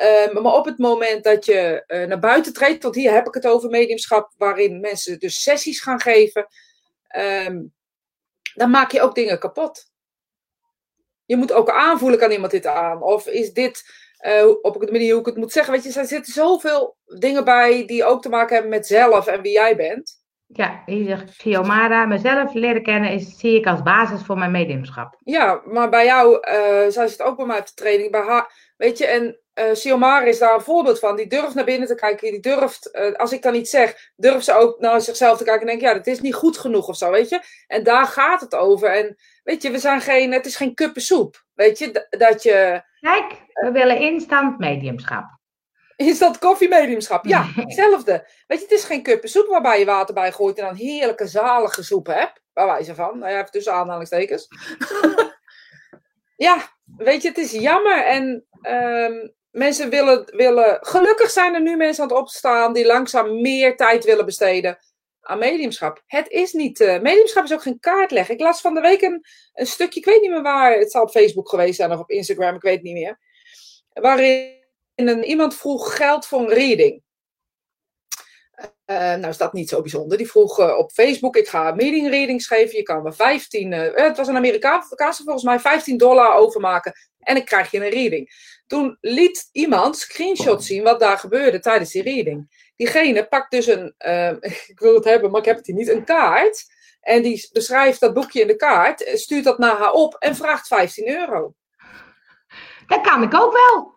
Uh, maar op het moment dat je uh, naar buiten treedt, want hier heb ik het over mediumschap, waarin mensen dus sessies gaan geven, um, dan maak je ook dingen kapot. Je moet ook aanvoelen, kan iemand dit aan? Of is dit uh, op de manier hoe ik het moet zeggen? Weet je, er zitten zoveel dingen bij die ook te maken hebben met zelf en wie jij bent. Ja, je zegt Xiomara, mezelf leren kennen is, zie ik als basis voor mijn mediumschap. Ja, maar bij jou, uh, zij zit ook bij mij op de training, bij haar, weet je, en uh, Xiomara is daar een voorbeeld van. Die durft naar binnen te kijken, die durft, uh, als ik dan iets zeg, durft ze ook naar zichzelf te kijken en denkt, ja, dat is niet goed genoeg of zo, weet je. En daar gaat het over. En weet je, we zijn geen, het is geen kuppensoep, weet je, dat je... Kijk, we willen instant mediumschap. Is dat koffiemediumschap? Ja, hetzelfde. Weet je, het is geen kuppen soep waarbij je water bij gooit en dan heerlijke zalige soep hebt. Waar wij ze van. Nou ja, even tussen aanhalingstekens. ja, weet je, het is jammer. En um, mensen willen, willen. Gelukkig zijn er nu mensen aan het opstaan die langzaam meer tijd willen besteden aan mediumschap. Het is niet. Uh, mediumschap is ook geen kaartleg. Ik las van de week een, een stukje, ik weet niet meer waar. Het zal op Facebook geweest zijn of op Instagram, ik weet het niet meer. Waarin een, iemand vroeg geld voor een reading. Uh, nou is dat niet zo bijzonder. Die vroeg uh, op Facebook, ik ga meeting readings geven. Je kan me 15, uh, het was een Amerikaanse volgens mij, 15 dollar overmaken. En ik krijg je een reading. Toen liet iemand screenshot zien wat daar gebeurde tijdens die reading. Diegene pakt dus een, ik wil het hebben, maar ik heb het hier niet, een kaart. En die beschrijft dat boekje in de kaart, stuurt dat naar haar op en vraagt 15 euro. Dat kan ik ook wel.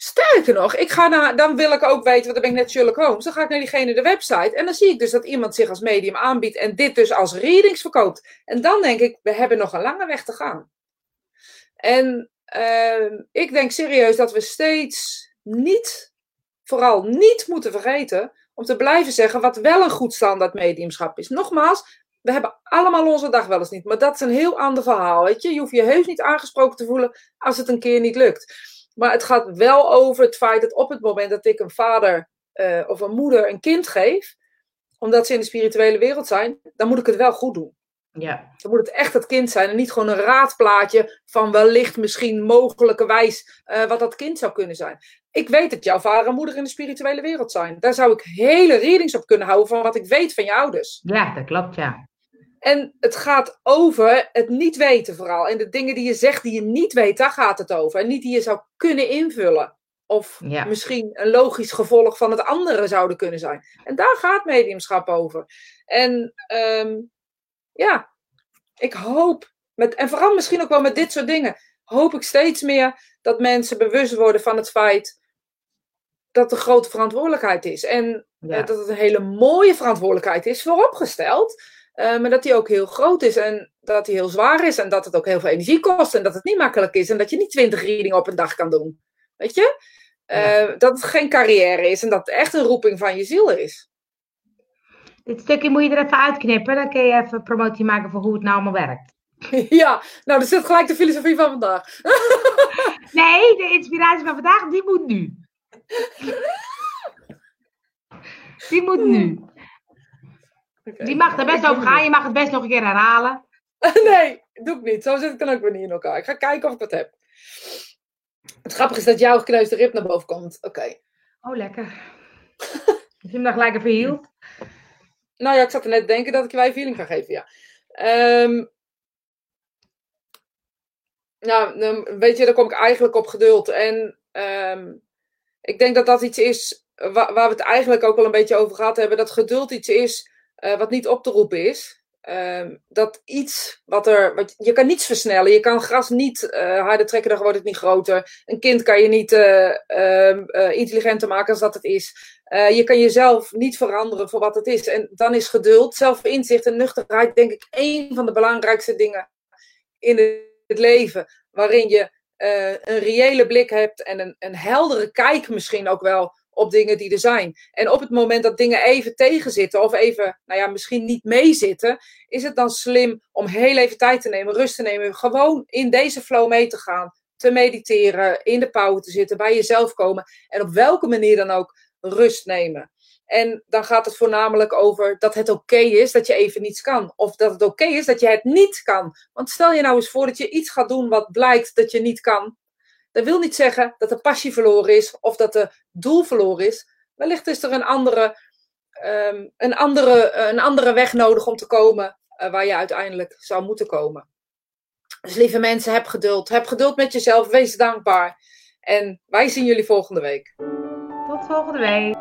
Sterker nog, ik ga naar, dan wil ik ook weten, want dan ben ik net Sherlock Holmes. Dan ga ik naar diegene de website en dan zie ik dus dat iemand zich als medium aanbiedt en dit dus als readings verkoopt. En dan denk ik, we hebben nog een lange weg te gaan. En uh, ik denk serieus dat we steeds niet, vooral niet moeten vergeten, om te blijven zeggen wat wel een goed standaard mediumschap is. Nogmaals, we hebben allemaal onze dag wel eens niet, maar dat is een heel ander verhaal. Weet je? je hoeft je heus niet aangesproken te voelen als het een keer niet lukt. Maar het gaat wel over het feit dat op het moment dat ik een vader uh, of een moeder een kind geef, omdat ze in de spirituele wereld zijn, dan moet ik het wel goed doen. Ja. Dan moet het echt het kind zijn en niet gewoon een raadplaatje van wellicht misschien mogelijkerwijs uh, wat dat kind zou kunnen zijn. Ik weet dat jouw vader en moeder in de spirituele wereld zijn. Daar zou ik hele readings op kunnen houden van wat ik weet van je ouders. Ja, dat klopt, ja. En het gaat over het niet weten vooral. En de dingen die je zegt die je niet weet, daar gaat het over. En niet die je zou kunnen invullen. Of ja. misschien een logisch gevolg van het andere zouden kunnen zijn. En daar gaat mediumschap over. En um, ja, ik hoop, met, en vooral misschien ook wel met dit soort dingen, hoop ik steeds meer dat mensen bewust worden van het feit dat er grote verantwoordelijkheid is. En ja. dat het een hele mooie verantwoordelijkheid is, vooropgesteld. Uh, maar dat die ook heel groot is en dat die heel zwaar is en dat het ook heel veel energie kost en dat het niet makkelijk is en dat je niet twintig readingen op een dag kan doen. Weet je? Uh, ja. Dat het geen carrière is en dat het echt een roeping van je ziel is. Dit stukje moet je er even uitknippen, dan kun je even promotie maken voor hoe het nou allemaal werkt. Ja, nou, dat zit gelijk de filosofie van vandaag. nee, de inspiratie van vandaag, die moet nu. Die moet nu. Okay. Die mag er best over gaan. Je mag het best nog een keer herhalen. nee, doe ik niet. Zo zit ik dan ook weer niet in elkaar. Ik ga kijken of ik wat heb. Het grappige is dat jouw gekneusde rib naar boven komt. Oké. Okay. Oh, lekker. Je hem dan gelijk even hield? Nou ja, ik zat er net te denken dat ik je wij feeling ga geven, ja. Um, nou, dan, weet je, daar kom ik eigenlijk op geduld. En um, ik denk dat dat iets is waar, waar, we het eigenlijk ook al een beetje over gehad hebben. Dat geduld iets is uh, wat niet op te roepen is. Ehm, dat iets wat er. Wat, je kan niets versnellen. Je kan gras niet uh, harder trekken, dan wordt het niet groter. Een kind kan je niet uh, uh, intelligenter maken als dat het is. je kan jezelf niet veranderen voor wat het is. En dan is geduld, zelfinzicht en nuchterheid, denk ik, één van de belangrijkste dingen in het leven. Waarin je een reële blik hebt en een, een heldere kijk misschien ook wel op dingen die er zijn. En op het moment dat dingen even tegenzitten of even, nou ja, misschien niet meezitten, is het dan slim om heel even tijd te nemen, rust te nemen, gewoon in deze flow mee te gaan, te mediteren, in de pauze te zitten, bij jezelf komen en op welke manier dan ook rust nemen. En dan gaat het voornamelijk over dat het oké is dat je even niets kan. Of dat het oké is dat je het niet kan. Want stel je nou eens voor dat je iets gaat doen wat blijkt dat je niet kan. Dat wil niet zeggen dat de passie verloren is of dat de doel verloren is. Wellicht is er een andere, um, een andere, een andere weg nodig om te komen uh, waar je uiteindelijk zou moeten komen. Dus lieve mensen, heb geduld. Heb geduld met jezelf. Wees dankbaar. En wij zien jullie volgende week. Tot volgende week.